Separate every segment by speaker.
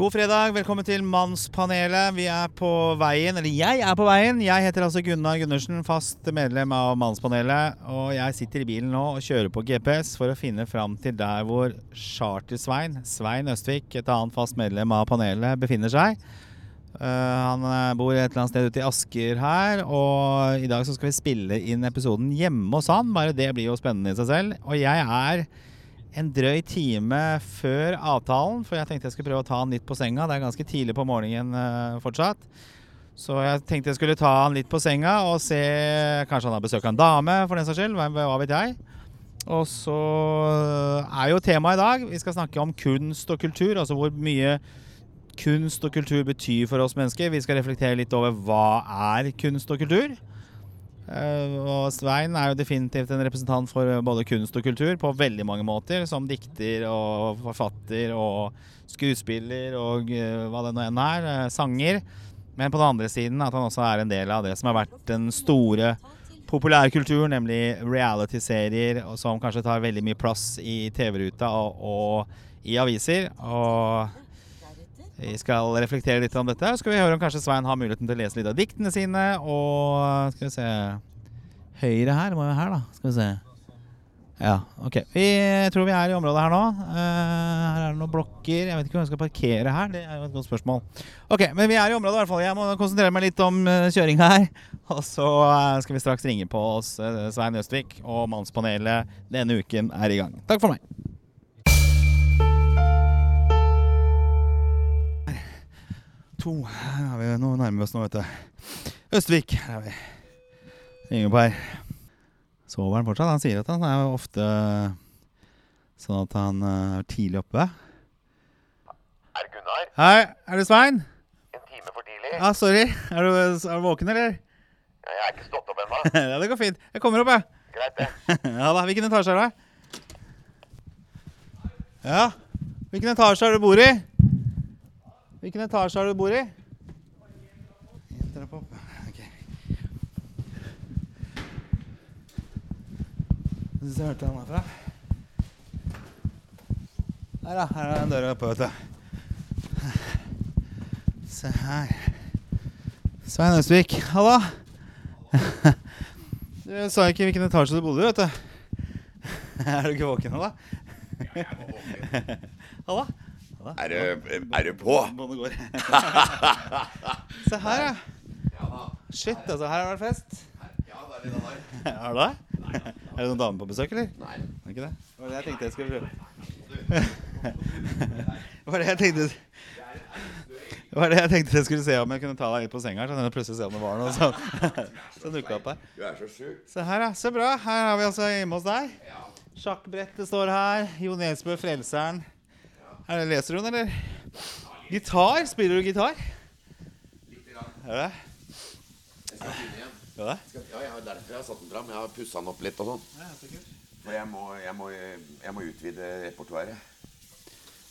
Speaker 1: God fredag, velkommen til Mannspanelet. Vi er på veien, eller jeg er på veien. Jeg heter altså Gunnar Gundersen, fast medlem av Mannspanelet. Og jeg sitter i bilen nå og kjører på GPS for å finne fram til der hvor Charter-Svein, Svein Østvik, et annet fast medlem av panelet, befinner seg. Uh, han eh, bor et eller annet sted ute i Asker her, og i dag så skal vi spille inn episoden hjemme hos han. Bare det blir jo spennende i seg selv. Og jeg er en drøy time før avtalen, for jeg tenkte jeg skulle prøve å ta han litt på senga. Det er ganske tidlig på morgenen uh, fortsatt. Så jeg tenkte jeg skulle ta han litt på senga og se Kanskje han har besøk av en dame, for den saks skyld. Hva, vet jeg. Og så er jo temaet i dag Vi skal snakke om kunst og kultur. Altså hvor mye kunst og kultur betyr for oss mennesker. Vi skal reflektere litt over hva er kunst og kultur. Uh, og Svein er jo definitivt en representant for både kunst og kultur på veldig mange måter. Som dikter og forfatter og skuespiller og uh, hva det nå enn er. Sanger. Men på den andre siden at han også er en del av det som har vært den store populærkulturen, nemlig reality-serier som kanskje tar veldig mye plass i TV-ruta og, og i aviser. Og vi skal reflektere litt om dette. Skal vi høre om kanskje Svein har muligheten til å lese litt av diktene sine. Og skal vi se Høyre her må jo her, da. Skal vi se. Ja, ok. Vi tror vi er i området her nå. Uh, her er det noen blokker. Jeg vet ikke om jeg skal parkere her. Det er jo et godt spørsmål. Ok, Men vi er i området i hvert fall. Jeg må konsentrere meg litt om uh, kjøringa her. Og så uh, skal vi straks ringe på oss Svein Østvik, og Mannspanelet denne uken er i gang. Takk for meg. To. Her er vi, nå nærmer vi oss nå, vet du. Østvik. Her er vi. Ringer på her. Sover han fortsatt? Han sier at han er ofte sånn at han er tidlig oppe.
Speaker 2: Er det Gunnar?
Speaker 1: Hei, er det Svein?
Speaker 2: En time for tidlig?
Speaker 1: Ja, sorry. Er du, er du våken, eller?
Speaker 2: Ja, jeg er ikke stått opp ennå.
Speaker 1: ja, det går fint. Jeg kommer opp, jeg.
Speaker 2: Greit, det.
Speaker 1: ja da. Hvilken etasje er det? Ja. Hvilken etasje er det du bor i? Hvilken etasje har du bor i? En trapp opp. Ok. Hvis jeg hørte han herfra Her, da. Her er en dør oppe, vet du. Se her. Svein Østvik, halla. Du sa ikke hvilken etasje du bodde i, vet du. Er du ikke våken nå, da? Halla.
Speaker 2: Er du, er du på?
Speaker 1: Se her, ja. Shit, altså. Her har det vært fest.
Speaker 2: Er.
Speaker 1: Har du det? Er det noen damer på besøk, eller?
Speaker 2: Nei.
Speaker 1: Er ikke det? Det var det jeg tenkte jeg skulle prøve. Det var det jeg tenkte Det var det jeg tenkte jeg skulle se om jeg kunne ta deg litt på senga. Så jeg plutselig se om det var noe sånn. Så dukka opp her.
Speaker 2: Du er så sjuk.
Speaker 1: Se her, ja. Så bra. Her har vi altså hjemme hos deg. Sjakkbrettet står her. Jo Nesbø, Frelseren. Er det Leser hun, eller? Gitar? Spiller du gitar? Er det?
Speaker 2: Jeg skal begynne igjen.
Speaker 1: Ja?
Speaker 2: Jeg har derfor jeg har satt den fram. Jeg har pussa den opp litt og sånn. For jeg må, jeg, må, jeg må utvide repertoaret.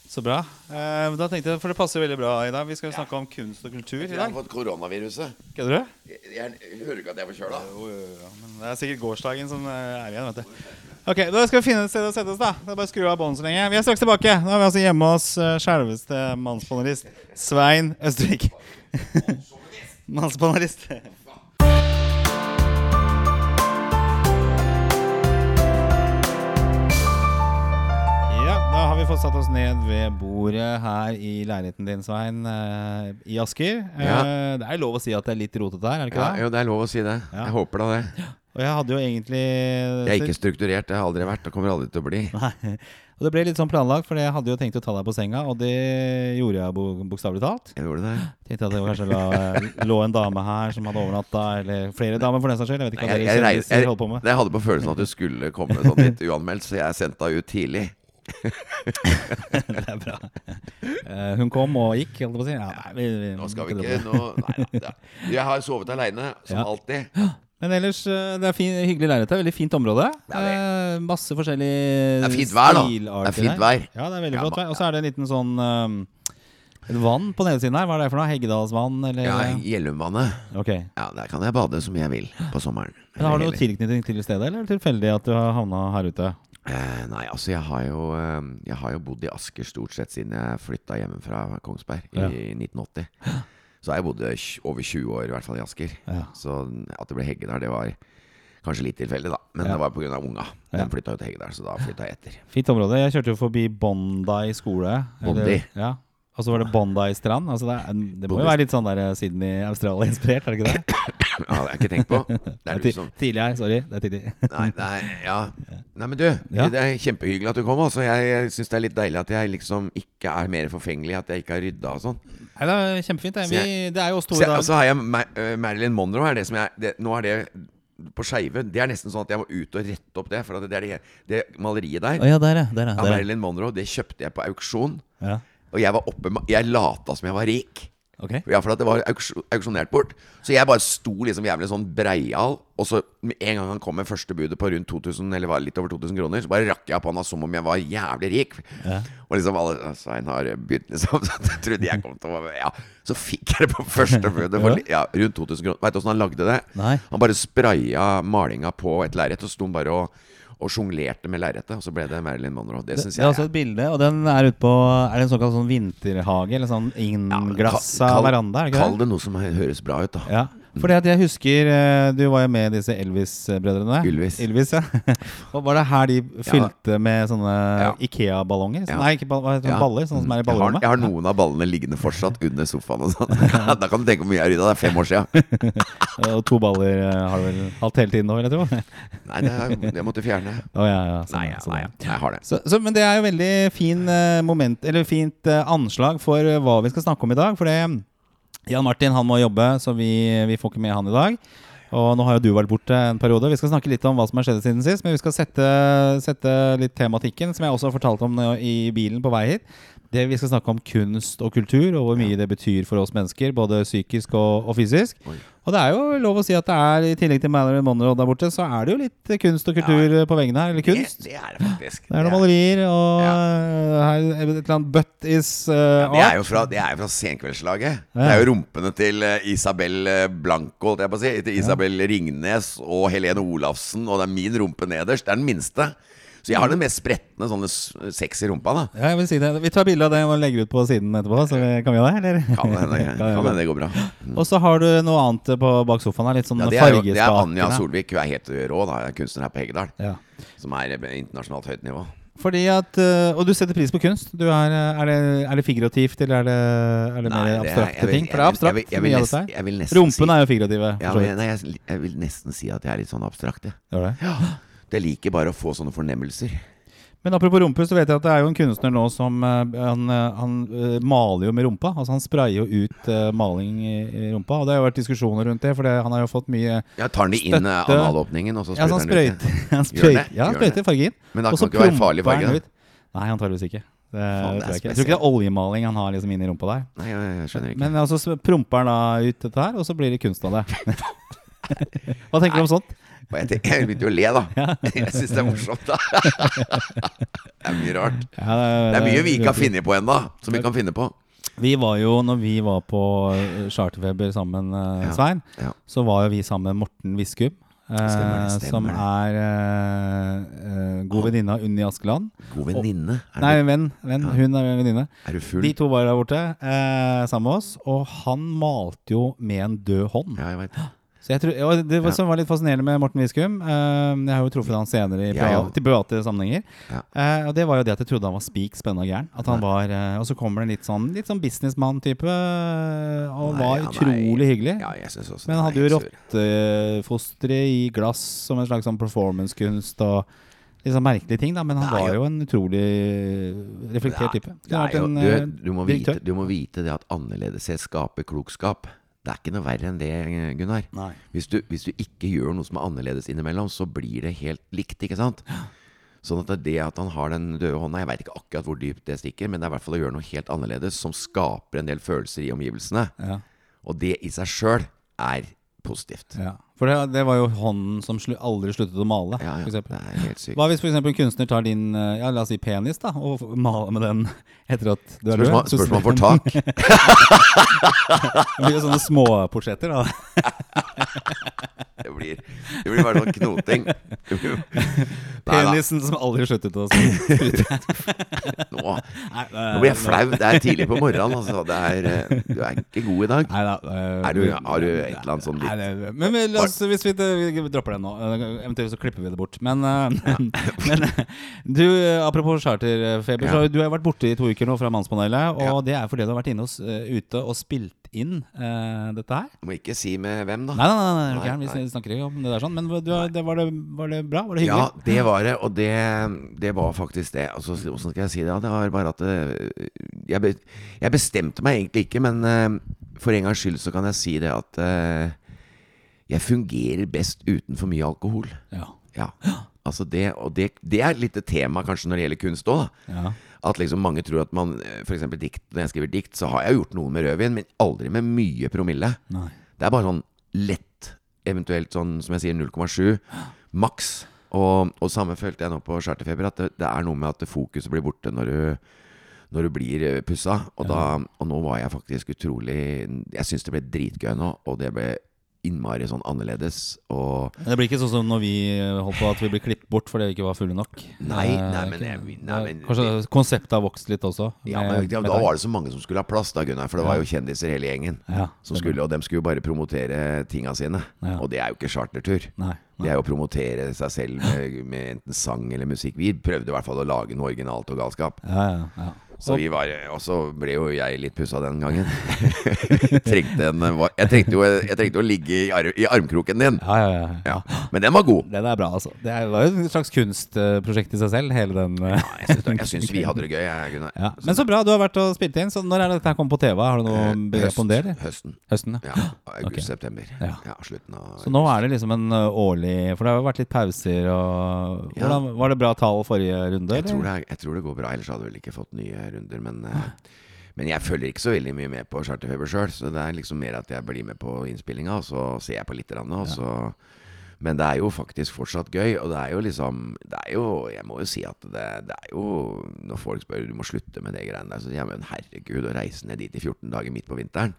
Speaker 1: Så bra. Eh, da tenkte jeg, For det passer veldig bra i dag. Vi skal snakke om kunst og kultur i dag.
Speaker 2: Jeg har fått koronaviruset.
Speaker 1: Kødder du?
Speaker 2: Jeg, jeg, jeg hører ikke at jeg er forkjøla.
Speaker 1: Jo, jo, jo. Men det er sikkert gårsdagen som eh, er igjen. vet du Ok, Da skal vi finne et sted å sette oss. da Det er bare å skru av båndet så lenge. Vi er straks tilbake. Nå er vi altså hjemme hos uh, selveste mannspanelist Svein Østvik. mannspanelist. Ja, da har vi fått satt oss ned ved bordet her i leiligheten din, Svein, eh, i Asker.
Speaker 2: Ja.
Speaker 1: Eh, det er lov å si at det er litt rotete her, er det ikke
Speaker 2: Ja,
Speaker 1: det?
Speaker 2: jo, det er lov å si det.
Speaker 1: Ja.
Speaker 2: Jeg håper da det.
Speaker 1: Og jeg hadde jo egentlig
Speaker 2: Jeg er ikke strukturert. Det har aldri vært og kommer aldri til å bli.
Speaker 1: Nei. Og det ble litt sånn planlagt, for jeg hadde jo tenkt å ta deg på senga, og det gjorde jeg bo- bokstavelig talt.
Speaker 2: Jeg gjorde det.
Speaker 1: Tenkte at det kanskje la, lå en dame her som hadde overnatta, eller flere damer for den saks skyld. Jeg vet ikke hva dere kjendiser holder på med.
Speaker 2: jeg hadde på følelsen at du skulle komme sånn litt uanmeldt, så jeg sendte deg ut tidlig.
Speaker 1: det er bra. Uh, hun kom og gikk, holdt jeg på å si. Ja, nei, vi, vi,
Speaker 2: Nå skal vi ikke nå, nei, da. Jeg har sovet aleine, som
Speaker 1: Ja.
Speaker 2: alltid.
Speaker 1: Men ellers, eh, det er fin, hyggelig leilighet. Veldig fint område.
Speaker 2: Ja,
Speaker 1: Eh, masse forskjellige
Speaker 2: Det er fint vær, da. Det er fint vær.
Speaker 1: Ja, det er veldig
Speaker 2: Ja,
Speaker 1: flott
Speaker 2: ja,
Speaker 1: vær. Og så er det en liten sånn um, Vann på nedsiden her, hva er det for noe? Heggedalsvann, eller?
Speaker 2: Ja, Gjellumvannet.
Speaker 1: Ok.
Speaker 2: Ja, der kan jeg bade som jeg vil på sommeren.
Speaker 1: Men Har du noe tilknytning til stedet, eller er det tilfeldig at du har havna her ute?
Speaker 2: Eh, nei, altså jeg har, jo, eh, jeg har jo bodd i Asker stort sett siden jeg flytta hjemmefra Kongsberg
Speaker 1: Ja.
Speaker 2: i 1980. Så har jeg bodd over 20 år i hvert fall i Asker.
Speaker 1: Ja.
Speaker 2: Så at det ble Heggedal, det var kanskje litt tilfeldig, da. Men
Speaker 1: Ja.
Speaker 2: det var pga. unga.
Speaker 1: Ja.
Speaker 2: Den flytta jo til Heggedal, så da flytta jeg etter.
Speaker 1: Fint område. Jeg kjørte jo forbi Bondi skole. eller-
Speaker 2: Bondi?
Speaker 1: Ja. Og så var det Bondi strand. Altså det, er, det må jo være litt sånn der Sydney, Australia-inspirert, er det ikke det?
Speaker 2: Ja, det har jeg ikke tenkt på. Det
Speaker 1: Det
Speaker 2: er liksom.
Speaker 1: tidlig her, sorry. Det er tidlig.
Speaker 2: Nei, nei, ja. nei men du,
Speaker 1: Ja.
Speaker 2: det er kjempehyggelig at du kom. Altså. Jeg, jeg syns det er litt deilig at jeg liksom ikke er mer forfengelig, at jeg ikke har rydda og sånn.
Speaker 1: Nei, det er kjempefint. Det, Vi, det er jo oss to
Speaker 2: Så
Speaker 1: i dag.
Speaker 2: Og så har jeg Ma eh, Marilyn Monroe her. Det som jeg, det, nå er det på skeive. Det er nesten sånn at jeg må ut og rette opp det. For at det er det, det maleriet der
Speaker 1: oh, ja, der, er, Der,
Speaker 2: er,
Speaker 1: Der, ja.
Speaker 2: Marilyn Monroe, det kjøpte jeg på auksjon.
Speaker 1: ja.
Speaker 2: Og jeg var oppe med Jeg lata som jeg var rik.
Speaker 1: Okay.
Speaker 2: Ja, for det var auksjonert bort. Så jeg bare sto liksom jævlig sånn breial. Og så med en gang han kom med første budet på rundt 2000, eller var litt over 2000 kroner, så bare rakk jeg opp hånda som om jeg var jævlig rik.
Speaker 1: Ja.
Speaker 2: Og liksom alle Svein har begynt, liksom. Så jeg trodde jeg kom til å Ja. Så fikk jeg det på første budet for ja, rundt 2000 kroner. Veit du åssen han lagde det?
Speaker 1: Nei.
Speaker 2: Han bare spraya malinga på et lerret, og sto bare og og sjonglerte med lerretet, og så ble det Marilyn Monroe. Det syns jeg.
Speaker 1: det er også et bilde, og den er ute på Er det en såkalt sånn vinterhage? Eller sånn innglassa
Speaker 2: ja,
Speaker 1: veranda? Er
Speaker 2: Kall
Speaker 1: det
Speaker 2: noe som høres bra ut, da.
Speaker 1: Ja. Fordi at jeg husker eh, Du var jo med disse Elvis-brødrene.
Speaker 2: Ylvis.
Speaker 1: Ylvis ja. og Var det her de fylte med sånne
Speaker 2: Ja.
Speaker 1: Ikea-ballonger?
Speaker 2: Ja.
Speaker 1: Nei, ikke?
Speaker 2: Ja.
Speaker 1: baller, sånne som er i
Speaker 2: Jeg har,
Speaker 1: ballrommet?
Speaker 2: jeg har noen av ballene liggende fortsatt under sofaen. Og sånn. Da kan du tenke hvor mye jeg har rydda. Det er fem år sia.
Speaker 1: Og to baller eh, har du vel hatt hele tiden nå, vil jeg tro?
Speaker 2: Nei, det, er, det måtte du fjerne.
Speaker 1: Ja, ja. Sånn,
Speaker 2: Nei,
Speaker 1: ja,
Speaker 2: ja,
Speaker 1: sånn,
Speaker 2: nei,
Speaker 1: ja.
Speaker 2: jeg har det.
Speaker 1: Så, så, men det er jo veldig fin eh, moment Eller fint uh, anslag for hva vi skal snakke om i dag. For det Jan Martin han må jobbe, så vi, vi får ikke med han i dag. Og nå har jo du vært borte en periode. Vi skal snakke litt om hva som har skjedd siden sist. Men vi skal sette, sette litt tematikken, som jeg også har fortalt om i bilen på vei hit. Det Vi skal snakke om kunst og kultur, og hvor mye det betyr for oss mennesker. Både psykisk og, og fysisk.
Speaker 2: Oi.
Speaker 1: Og det er jo lov å si at det er, i tillegg til Mallory Monroe der borte, så er det jo litt kunst og kultur på veggene her. Eller kunst.
Speaker 2: Det, det er det faktisk.
Speaker 1: Det er noen malerier, og
Speaker 2: Ja.
Speaker 1: uh, her er et eller annet butt is uh,
Speaker 2: Det er jo fra, det er jo fra Senkveldslaget.
Speaker 1: Ja.
Speaker 2: Det er jo rumpene til eh, Isabel eh, Blanco, holdt jeg på å si. Til Isabel Ringnes og Helene Olafsen. Og det er min rumpe nederst. Det er den minste. Så jeg har den mest spretne sånne sexy rumpa, da.
Speaker 1: Ja, jeg vil si det. Vi tar bilde av det og legger ut på siden etterpå. Så vi, kan vi gjøre det, eller?
Speaker 2: Kan hende
Speaker 1: Kan
Speaker 2: kan hende det går bra.
Speaker 1: Og så har du noe annet på bak sofaen her. Litt sånn
Speaker 2: Ja, det er, jo, det er. Anja Solvik. Hun er helt rå, da. Kunstner her på Heggedal.
Speaker 1: Ja.
Speaker 2: Som er eh, internasjonalt høyt nivå.
Speaker 1: Fordi at, uh, Og du setter pris på kunst. Du er, uh, er, det, er det figurativt, eller er det, er det mer
Speaker 2: Nei, det er-
Speaker 1: abstrakte ting? For det er
Speaker 2: jeg vil-
Speaker 1: abstrakt.
Speaker 2: jeg vil- jeg vil jeg vil nesten
Speaker 1: Rumpene
Speaker 2: si-
Speaker 1: er jo figurative.
Speaker 2: Ja, men nei, jeg, vil nesten si at jeg er litt sånn abstrakt, jeg.
Speaker 1: Gjør det?
Speaker 2: Jeg liker bare å få sånne fornemmelser.
Speaker 1: Men apropos rumpe, så vet jeg at det er jo en kunstner nå som eh, Han, eh, han eh, maler jo med rumpa. Altså Han sprayer jo ut maling i, i rumpa. Og det har jo vært diskusjoner rundt det, for det, han har jo fått mye
Speaker 2: Jeg tar den inn eh,
Speaker 1: Støtte.
Speaker 2: analåpningen, og så
Speaker 1: Ja, han
Speaker 2: sprøyter den ut.
Speaker 1: han sprøyter, ja, han sprøyter farge inn.
Speaker 2: Men da kan det ikke være farlig farge, da?
Speaker 1: Nei, antakeligvis ikke. Det,
Speaker 2: Faen, det
Speaker 1: tror jeg ikke. Jeg tror ikke det er oljemaling han har liksom inni rumpa der.
Speaker 2: Nei, jeg, jeg skjønner ikke.
Speaker 1: Men altså så promper han da ut dette her, og så blir det kunst av det. Hva tenker du om sånt?
Speaker 2: Og jeg, tenkte, jeg begynte jo å le, da. Jeg syns det er morsomt, da. Det er mye rart. Det er mye vi ikke har funnet på ennå, som vi kan finne på.
Speaker 1: Vi var jo, når vi var på eh, Charterfeber sammen, eh, Svein, så var jo vi sammen med Morten Viskum. eh,
Speaker 2: Stemmer stemmer
Speaker 1: som er eh, eh, god venninne av Unni Askeland.
Speaker 2: God venninne.
Speaker 1: Nei, venn. venn. ja. Hun er venninne.
Speaker 2: er du full?
Speaker 1: De to var der borte eh, sammen med oss, og han malte jo med en død hånd.
Speaker 2: Ja, jeg vet.
Speaker 1: Så jeg tror, og det var, som var litt fascinerende med Morten Viskum uh, Jeg har jo truffet han senere i
Speaker 2: Jeg ja.
Speaker 1: til private sammenhenger.
Speaker 2: Ja.
Speaker 1: Uh, og det var jo det at jeg trodde han var spik spennende og gæren. At han var, uh, og så kommer det en litt sånn, litt sånn businessmann-type, og
Speaker 2: Nei,
Speaker 1: var utrolig hyggelig.
Speaker 2: Ja,
Speaker 1: Men han hadde jo rottefostre i glass som en slags sånn performancekunst og sånn merkelige ting, da. Men han var
Speaker 2: jo-
Speaker 1: en utrolig reflektert type. En,
Speaker 2: du, må vite, du må vite det at annerledeshet skaper klokskap. Det er ikke noe verre enn det, Gunnar. Hvis du, hvis du ikke gjør noe som er annerledes innimellom, så blir det helt likt, ikke sant? Sånn at det, det at han har den døde hånda Jeg veit ikke akkurat hvor dypt det stikker, men det er i hvert fall å gjøre noe helt annerledes som skaper en del følelser i omgivelsene.
Speaker 1: Ja.
Speaker 2: Og det i seg sjøl er positivt.
Speaker 1: Ja. For det, det var jo hånden som slu, aldri sluttet å male.
Speaker 2: Ja, ja, det er helt sykt.
Speaker 1: Hva hvis for eksempel en kunstner tar din eh, ja, la oss si penis da og maler med den etter at du er død?
Speaker 2: han- spørs om han får tak.
Speaker 1: Det blir jo sånne småportretter. da
Speaker 2: Det blir, det blir bare sånn knoting.
Speaker 1: Penisen som aldri sluttet å sprute.
Speaker 2: nå, nå blir jeg flau. Det er tidlig på morgenen. Altså. Det er, eh, du er ikke god i dag.
Speaker 1: Nei da. eh,
Speaker 2: Er du, har du et eller annet
Speaker 1: Nei,
Speaker 2: litt
Speaker 1: det, men, men oss, hvis vi, vi dropper det nå, eh, eventuelt så klipper vi det bort. Men, ja. men eh, du, eh, apropos charterfeber,
Speaker 2: Ja.
Speaker 1: så du har vært borte i to uker nå fra Mannspanelet. Og
Speaker 2: Ja.
Speaker 1: det er fordi du har vært inne hos, eh, ute og spilt inn uh, dette her.
Speaker 2: Må ikke si med hvem, da.
Speaker 1: Nei, nei, nei, nei,
Speaker 2: Nei,
Speaker 1: vi snakker ikke om det der sånn. Men du, det, var, det, var det bra? Var det hyggelig?
Speaker 2: Ja, det var det, og det, det var faktisk det. Altså, Hvordan skal jeg si det? Det var bare at jeg, be, jeg bestemte meg egentlig ikke, men eh, for en gangs skyld så kan jeg si det at eh, jeg fungerer best uten for mye alkohol.
Speaker 1: Ja.
Speaker 2: Ja, altså det, og det, det er litt et tema kanskje når det gjelder kunst òg.
Speaker 1: ja.
Speaker 2: At liksom mange tror at man F.eks. dikt. Når jeg skriver dikt, så har jeg gjort noe med rødvin, men aldri med mye promille.
Speaker 1: Nei.
Speaker 2: Det er bare sånn lett, eventuelt sånn som jeg sier 0,7 maks. Og, og samme følte jeg nå på Charterfeber, at det, det er noe med at fokuset blir borte når du når du blir eh, pussa. Og, da, og nå var jeg faktisk utrolig Jeg syns det ble dritgøy nå, og det ble innmari sånn annerledes. Og
Speaker 1: Det blir ikke sånn som når vi holdt på at vi ble klippet bort fordi vi ikke var fulle nok.
Speaker 2: Nei,
Speaker 1: Eh,
Speaker 2: nei, men jeg- nei, men-
Speaker 1: Kanskje konseptet har vokst litt også?
Speaker 2: ja, men, ja, Da var det så mange som skulle ha plass, da, Gunnar. For det var jo kjendiser hele gjengen.
Speaker 1: ja,
Speaker 2: Som skulle, og dem skulle jo bare promotere tinga sine.
Speaker 1: Ja.
Speaker 2: Og det er jo ikke chartertur.
Speaker 1: Nei,
Speaker 2: Det er jo å promotere seg selv med, med enten sang eller musikk. Vi prøvde i hvert fall å lage noe originalt og galskap.
Speaker 1: Ja, ja, ja.
Speaker 2: Så vi var, Og så ble jo jeg litt pussa den gangen. trengte en, jeg, trengte jo, jeg trengte å ligge i, ar, i armkroken din.
Speaker 1: Ja, ja, ja, ja.
Speaker 2: Men den var god.
Speaker 1: Den er bra, altså. Det var jo et slags kunstprosjekt i seg selv, hele den. eh,
Speaker 2: Ja, jeg syns- Jeg syns vi hadde det gøy. Jeg.
Speaker 1: Ja. Men så bra, du har vært og spilt inn. Så når er det dette her kommer på TV? Har du noe begrep om det? eller?
Speaker 2: Høsten.
Speaker 1: Høsten, ja.
Speaker 2: Ja, August-september.
Speaker 1: Okay.
Speaker 2: Ja. slutten av
Speaker 1: Så nå er det liksom en årlig For det har jo vært litt pauser og Hvordan, Var det bra tall forrige runde?
Speaker 2: jeg tror, det jeg tror det går bra, ellers hadde vi vel ikke fått nye runder. Men, eh, men jeg følger ikke så veldig mye med på Charterfeber sjøl, så det er liksom mer at jeg blir med på innspillinga, og så ser jeg på litt. Og så, men det er jo faktisk fortsatt gøy, og det er jo liksom Det er jo Jeg må jo si at det, det er jo Når folk spør du må slutte med det greiene der, så sier jeg men herregud, å reise ned dit i 14 dager midt på vinteren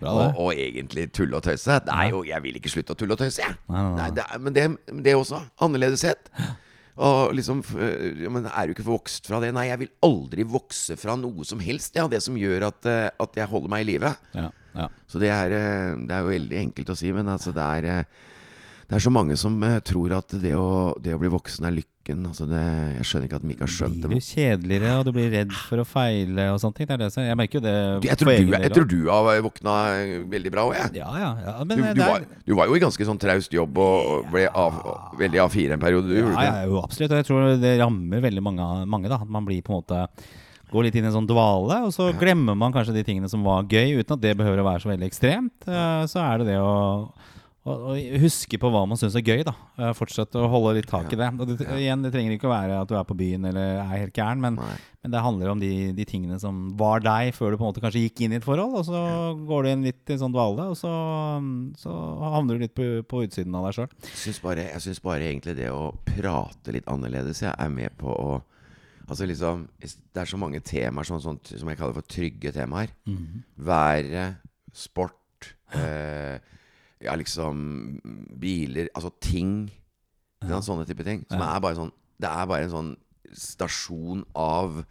Speaker 1: Bra,
Speaker 2: og, og egentlig tulle og tøyse. Det er jo, jeg vil ikke slutte å tulle og tøyse, jeg.
Speaker 1: Nei, nei, nei.
Speaker 2: det er, men, det, det også. Annerledeshet. Og liksom ja, Men er du ikke vokst fra det? Nei, jeg vil aldri vokse fra noe som helst. Ja, det som gjør at, eh, at jeg holder meg i live.
Speaker 1: Ja, ja.
Speaker 2: Så det er, eh, det er jo veldig enkelt å si, men altså det er eh, Det er så mange som tror at det å, det å bli voksen er lykken. Altså det, jeg skjønner ikke at de ikke har skjønt
Speaker 1: Blir
Speaker 2: det.
Speaker 1: du kjedeligere, og du blir redd for å feile og sånne ting? Det er det som Jeg merker jo det
Speaker 2: Jeg tror, du, jeg tror du har våkna veldig bra òg, jeg.
Speaker 1: Ja, ja. ja men
Speaker 2: Du, du, var, du var jo i ganske sånn traust jobb og ble av, veldig A4 en periode. Du
Speaker 1: Ja, ja,
Speaker 2: det?
Speaker 1: absolutt. Og jeg tror det rammer veldig mange, mange da. At man blir på en måte Går litt inn i en sånn dvale, og så glemmer man kanskje de tingene som var gøy, uten at det behøver å være så veldig ekstremt. Eh, Så er det det å, å huske på hva man syns er gøy, da. Eh, Fortsette å holde litt tak i det. Og det, igjen, det trenger ikke å være at du er på byen eller er helt gæren, men, men det handler om de, de tingene som var deg før du på en måte kanskje gikk inn i et forhold, og så går du inn litt i sånn dvale, og så, så havner du litt på, på utsiden av deg sjøl.
Speaker 2: Jeg syns bare, egentlig det å prate litt annerledes Jeg er med på å Altså liksom Det er så mange temaer sånn, sånt, som jeg kaller for trygge temaer. Være, sport, eh, ja liksom biler Altså ting. Ja. Sånne type ting. Som er bare sånn Det er bare en sånn stasjon av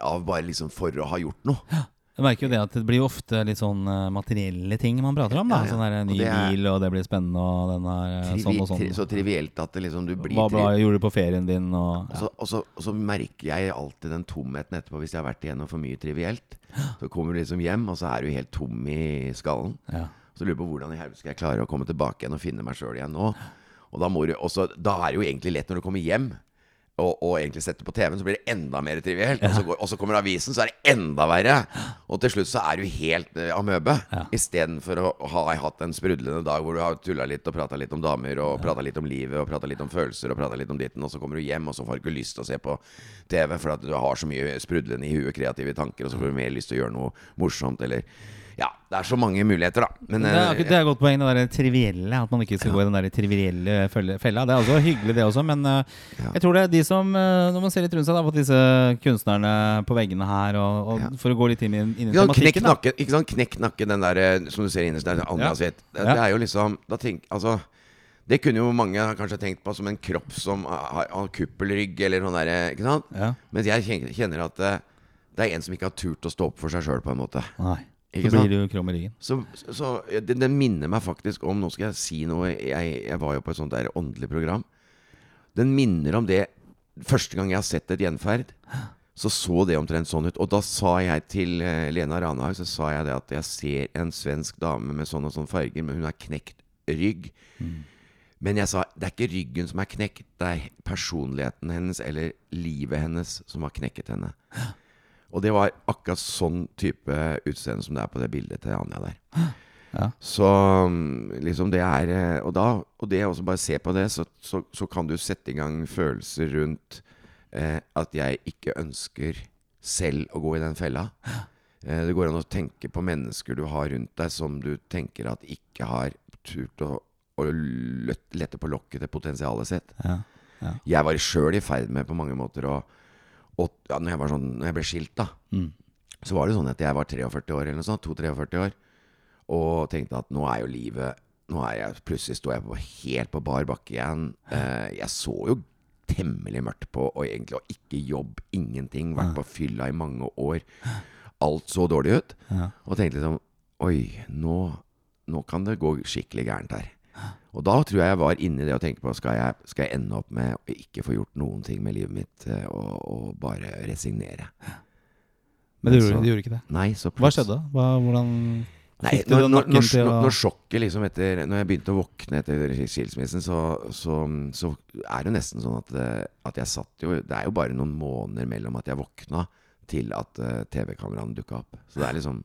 Speaker 2: Av bare liksom for å ha gjort noe.
Speaker 1: Jeg merker jo det at det blir ofte litt sånn eh, materielle ting man prater om. da
Speaker 2: Ja, ja.
Speaker 1: Sånn der ny
Speaker 2: og er-
Speaker 1: bil, og det blir spennende, og den er eh, sånn og sånn.
Speaker 2: tri, så trivielt at det liksom du blir
Speaker 1: Hva bra gjorde du på ferien din, og
Speaker 2: Og så, og, så, og så merker jeg alltid den tomheten etterpå hvis jeg har vært igjennom for mye trivielt. Så kommer du liksom hjem, og så er du helt tom i skallen.
Speaker 1: Ja.
Speaker 2: Så lurer jeg på hvordan i helvete skal jeg klare å komme tilbake igjen og finne meg sjøl igjen nå. Og da, du, også, da er det jo egentlig lett når du kommer hjem. Og, og egentlig setter på TV-en, så blir det enda mer trivielt. Og, så går, og så kommer avisen, så er det enda verre. Og til slutt så er du helt uh, amøbe.
Speaker 1: Ja.
Speaker 2: Istedenfor å ha hatt en sprudlende dag hvor du har tulla litt og prata litt om damer, og prata litt om livet, og prata litt om følelser, og prata litt om ditten, og så kommer du hjem, og så får du ikke lyst til å se på TV for at du har så mye sprudlende i huet, kreative tanker, og så får du mer lyst til å gjøre noe morsomt, eller Ja, det er så mange muligheter, da. Men
Speaker 1: Det er,
Speaker 2: eh,
Speaker 1: det er et godt poeng, det der trivielle. At man ikke skal gå i den der trivielle fella. Det er også hyggelig, det også, men eh,
Speaker 2: Ja.
Speaker 1: jeg tror det er de som eh, Når man ser litt rundt seg da, på disse kunstnerne på veggene her, og, og
Speaker 2: Ja.
Speaker 1: for å gå litt inn i, inn i
Speaker 2: Ikke knekk
Speaker 1: tematikken da.
Speaker 2: ikke sant? Knekk nakken, den der som du ser innerst der, andre
Speaker 1: Ja.
Speaker 2: Det, det er jo liksom da tenk, altså, Det kunne jo mange kanskje tenkt på som en kropp som har, har kuppelrygg, eller noe der, ikke sant?
Speaker 1: Ja.
Speaker 2: Mens jeg kjenner at det, det er en som ikke har turt å stå opp for seg sjøl, på en måte.
Speaker 1: Nei.
Speaker 2: Ikke
Speaker 1: Så
Speaker 2: blir
Speaker 1: blir du krum i ryggen.
Speaker 2: Så, så den, det, minner meg faktisk om Nå skal jeg si noe Jeg, jeg var jo på et sånt der åndelig program. Den minner om det Første gang jeg har sett et gjenferd, så så det omtrent sånn ut. Og da sa jeg til eh, Lena Ranhaug Så sa jeg det at jeg ser en svensk dame med sånn og sånn farger, men hun har knekt rygg. Men jeg sa det er ikke ryggen som er knekt, det er personligheten hennes eller livet hennes som har knekket henne. Og det var akkurat sånn type utseende som det er på det bildet til Anja der.
Speaker 1: Ja.
Speaker 2: Så mm, liksom det er eh, Og da Og det også bare se på det, så, så, så kan du sette i gang følelser rundt eh, at jeg ikke ønsker selv å gå i den fella. Eh, det går an å tenke på mennesker du har rundt deg som du tenker at ikke har turt å, å lette på lokket til potensialet sitt.
Speaker 1: Ja.
Speaker 2: Jeg var sjøl i ferd med på mange måter å og, ja, når, jeg var sånn, når jeg ble skilt, da,
Speaker 1: Mm.
Speaker 2: så var det sånn at jeg var 43 år, eller noe sånt. 2-43 år. Og tenkte at nå er jo livet Nå er jeg Plutselig sto jeg på, helt på bar bakke igjen. Eh, jeg så jo temmelig mørkt på, og egentlig og ikke jobb, ingenting. Vært på fylla i mange år. Alt så dårlig ut.
Speaker 1: Ja.
Speaker 2: Og tenkte liksom Oi, nå, nå kan det gå skikkelig gærent her. Og da tror jeg jeg var inne i det å tenke på skal jeg, skal jeg ende opp med å ikke få gjort noen ting med livet mitt, eh, og, og bare resignere.
Speaker 1: Men du
Speaker 2: Så-
Speaker 1: gjorde, du gjorde ikke det.
Speaker 2: Nei, så
Speaker 1: Hva skjedde? Hva, hvordan
Speaker 2: Nei, når, når, når, når sjokket liksom etter Når jeg begynte å våkne etter skilsmissen, så, så, så er det nesten sånn at, eh, at jeg satt jo Det er jo bare noen måneder mellom at jeg våkna til at eh, TV-kameraene dukka opp. Så det er liksom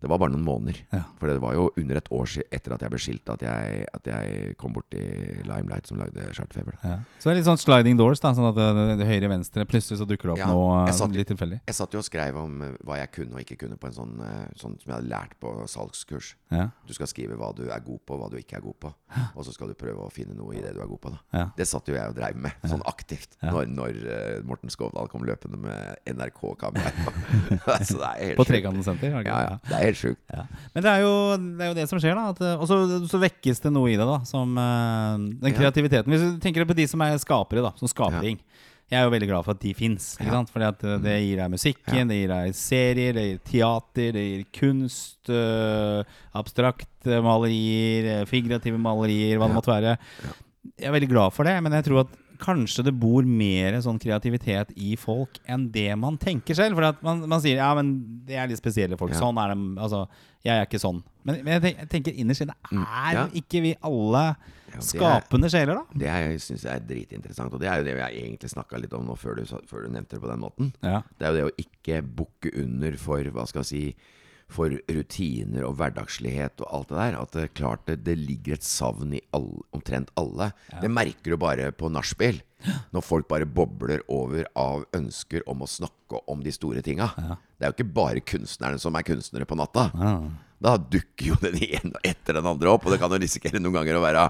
Speaker 2: Det var bare noen måneder.
Speaker 1: Ja.
Speaker 2: For det var jo under et år etter at jeg ble skilt, at jeg, at jeg kom borti Limelight, som lagde Chartfeber.
Speaker 1: ja. Så det er litt sånn sliding doors, da. Sånn at det, det høyre venstre plutselig så dukker det opp
Speaker 2: Ja,
Speaker 1: noe eh,
Speaker 2: satt-
Speaker 1: litt tilfeldig.
Speaker 2: Jeg satt jo og skrev om eh, hva jeg kunne og ikke kunne på en sånn, eh, sånn som jeg hadde lært på salgskurs.
Speaker 1: Ja.
Speaker 2: Du skal skrive hva du er god på, hva du ikke er god på. Og så skal du prøve å finne noe i det du er god på. da. Det satt jo jeg og dreiv med, sånn aktivt, når, når Morten Skovdal kom løpende med NRK-kamera. så det er helt
Speaker 1: På. Trekanten senter?
Speaker 2: Ja, ja. Det er helt sjukt.
Speaker 1: Ja. Men det er, jo, det er jo det som skjer, da. Eh, og så, så vekkes det noe i det, da. Som eh, den kreativiteten. Hvis du tenker på de som er skapere, da. Som skaper ting. Jeg er jo veldig glad for at de fins.
Speaker 2: Ja.
Speaker 1: Fordi at eh, det gir deg musikken,
Speaker 2: Ja.
Speaker 1: det gir deg serier, det gir teater, det gir kunst, eh, abstrakte malerier, figurative malerier, hva det
Speaker 2: Ja.
Speaker 1: måtte være. Jeg er veldig glad for det, men jeg tror at kanskje det bor mer sånn kreativitet i folk enn det man tenker selv. For man, man sier ja, men det er litt spesielle folk.
Speaker 2: Ja.
Speaker 1: Sånn er de. Altså, jeg er ikke sånn. Men, men jeg tenker, innerst inne er
Speaker 2: Mm, ja.
Speaker 1: ikke vi alle
Speaker 2: Ja, er-
Speaker 1: skapende sjeler, da?
Speaker 2: Det er- syns jeg er dritinteressant. Og det er jo det jeg egentlig snakka litt om nå før du, før du nevnte det på den måten.
Speaker 1: Ja.
Speaker 2: Det er jo det å ikke bukke under for hva skal jeg si for rutiner og hverdagslighet og alt det der. At det er klart det, det ligger et savn i all, omtrent alle. Det merker du bare på nachspiel. Når folk bare bobler over av ønsker om å snakke om de store tinga. Det er jo ikke bare kunstnerne som er kunstnere på natta.
Speaker 1: Ja.
Speaker 2: Da dukker jo den ene etter den andre opp, og det kan jo risikere noen ganger å være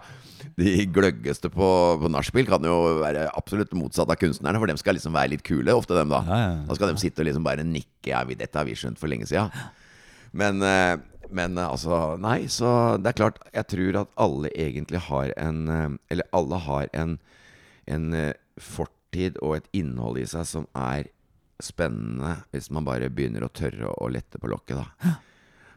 Speaker 2: de gløggeste på, på nachspiel. Kan jo være absolutt motsatt av kunstnerne, for dem skal liksom være litt kule, ofte dem, da.
Speaker 1: Ja, ja, ja.
Speaker 2: Da skal de sitte og liksom bare nikke. Ja, dette har vi skjønt for lenge siden. Men, eh, men eh, altså Nei, så det er klart Jeg tror at alle egentlig har en eh, Eller alle har en, en fortid og et innhold i seg som er spennende, hvis man bare begynner å tørre å lette på lokket, da.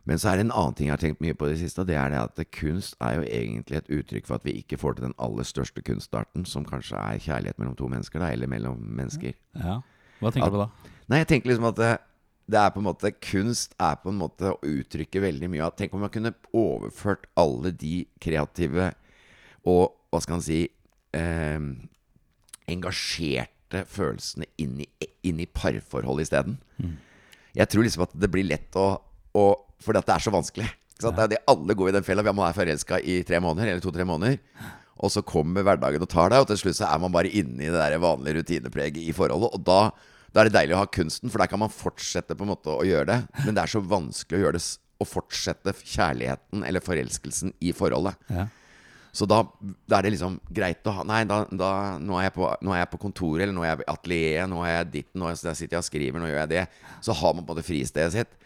Speaker 2: Men så er det en annen ting jeg har tenkt mye på i det siste. og Det er det at kunst er jo egentlig et uttrykk for at vi ikke får til den aller største kunstarten, som kanskje er kjærlighet mellom to mennesker, da, eller mellom mennesker.
Speaker 1: ja. Hva tenker du på da?
Speaker 2: Nei, jeg tenker liksom at det, er på en måte Kunst er på en måte å uttrykke veldig mye av Tenk om man kunne overført alle de kreative og hva skal man si eh, engasjerte følelsene inn i, inn i parforhold isteden. Jeg tror liksom at det blir lett å, å Fordi at det er så vanskelig. Sant? Det er det alle går i den fella. Man er forelska i tre måneder, eller to-tre måneder. Og så kommer hverdagen og tar deg, og til slutt så er man bare inne i det der vanlige rutinepreget i forholdet. Og da, da er det deilig å ha kunsten, for der kan man fortsette på en måte å gjøre det. Men det er så vanskelig å gjøre det å fortsette kjærligheten eller forelskelsen i forholdet.
Speaker 1: Ja.
Speaker 2: Så da, da er det liksom greit å ha Nei, da, da, nå, er jeg på, nå er jeg på kontoret, eller nå er jeg i atelieret, nå er jeg ditt, nå er jeg, sitter jeg og skriver, nå gjør jeg det. Så har man på en måte fristedet sitt.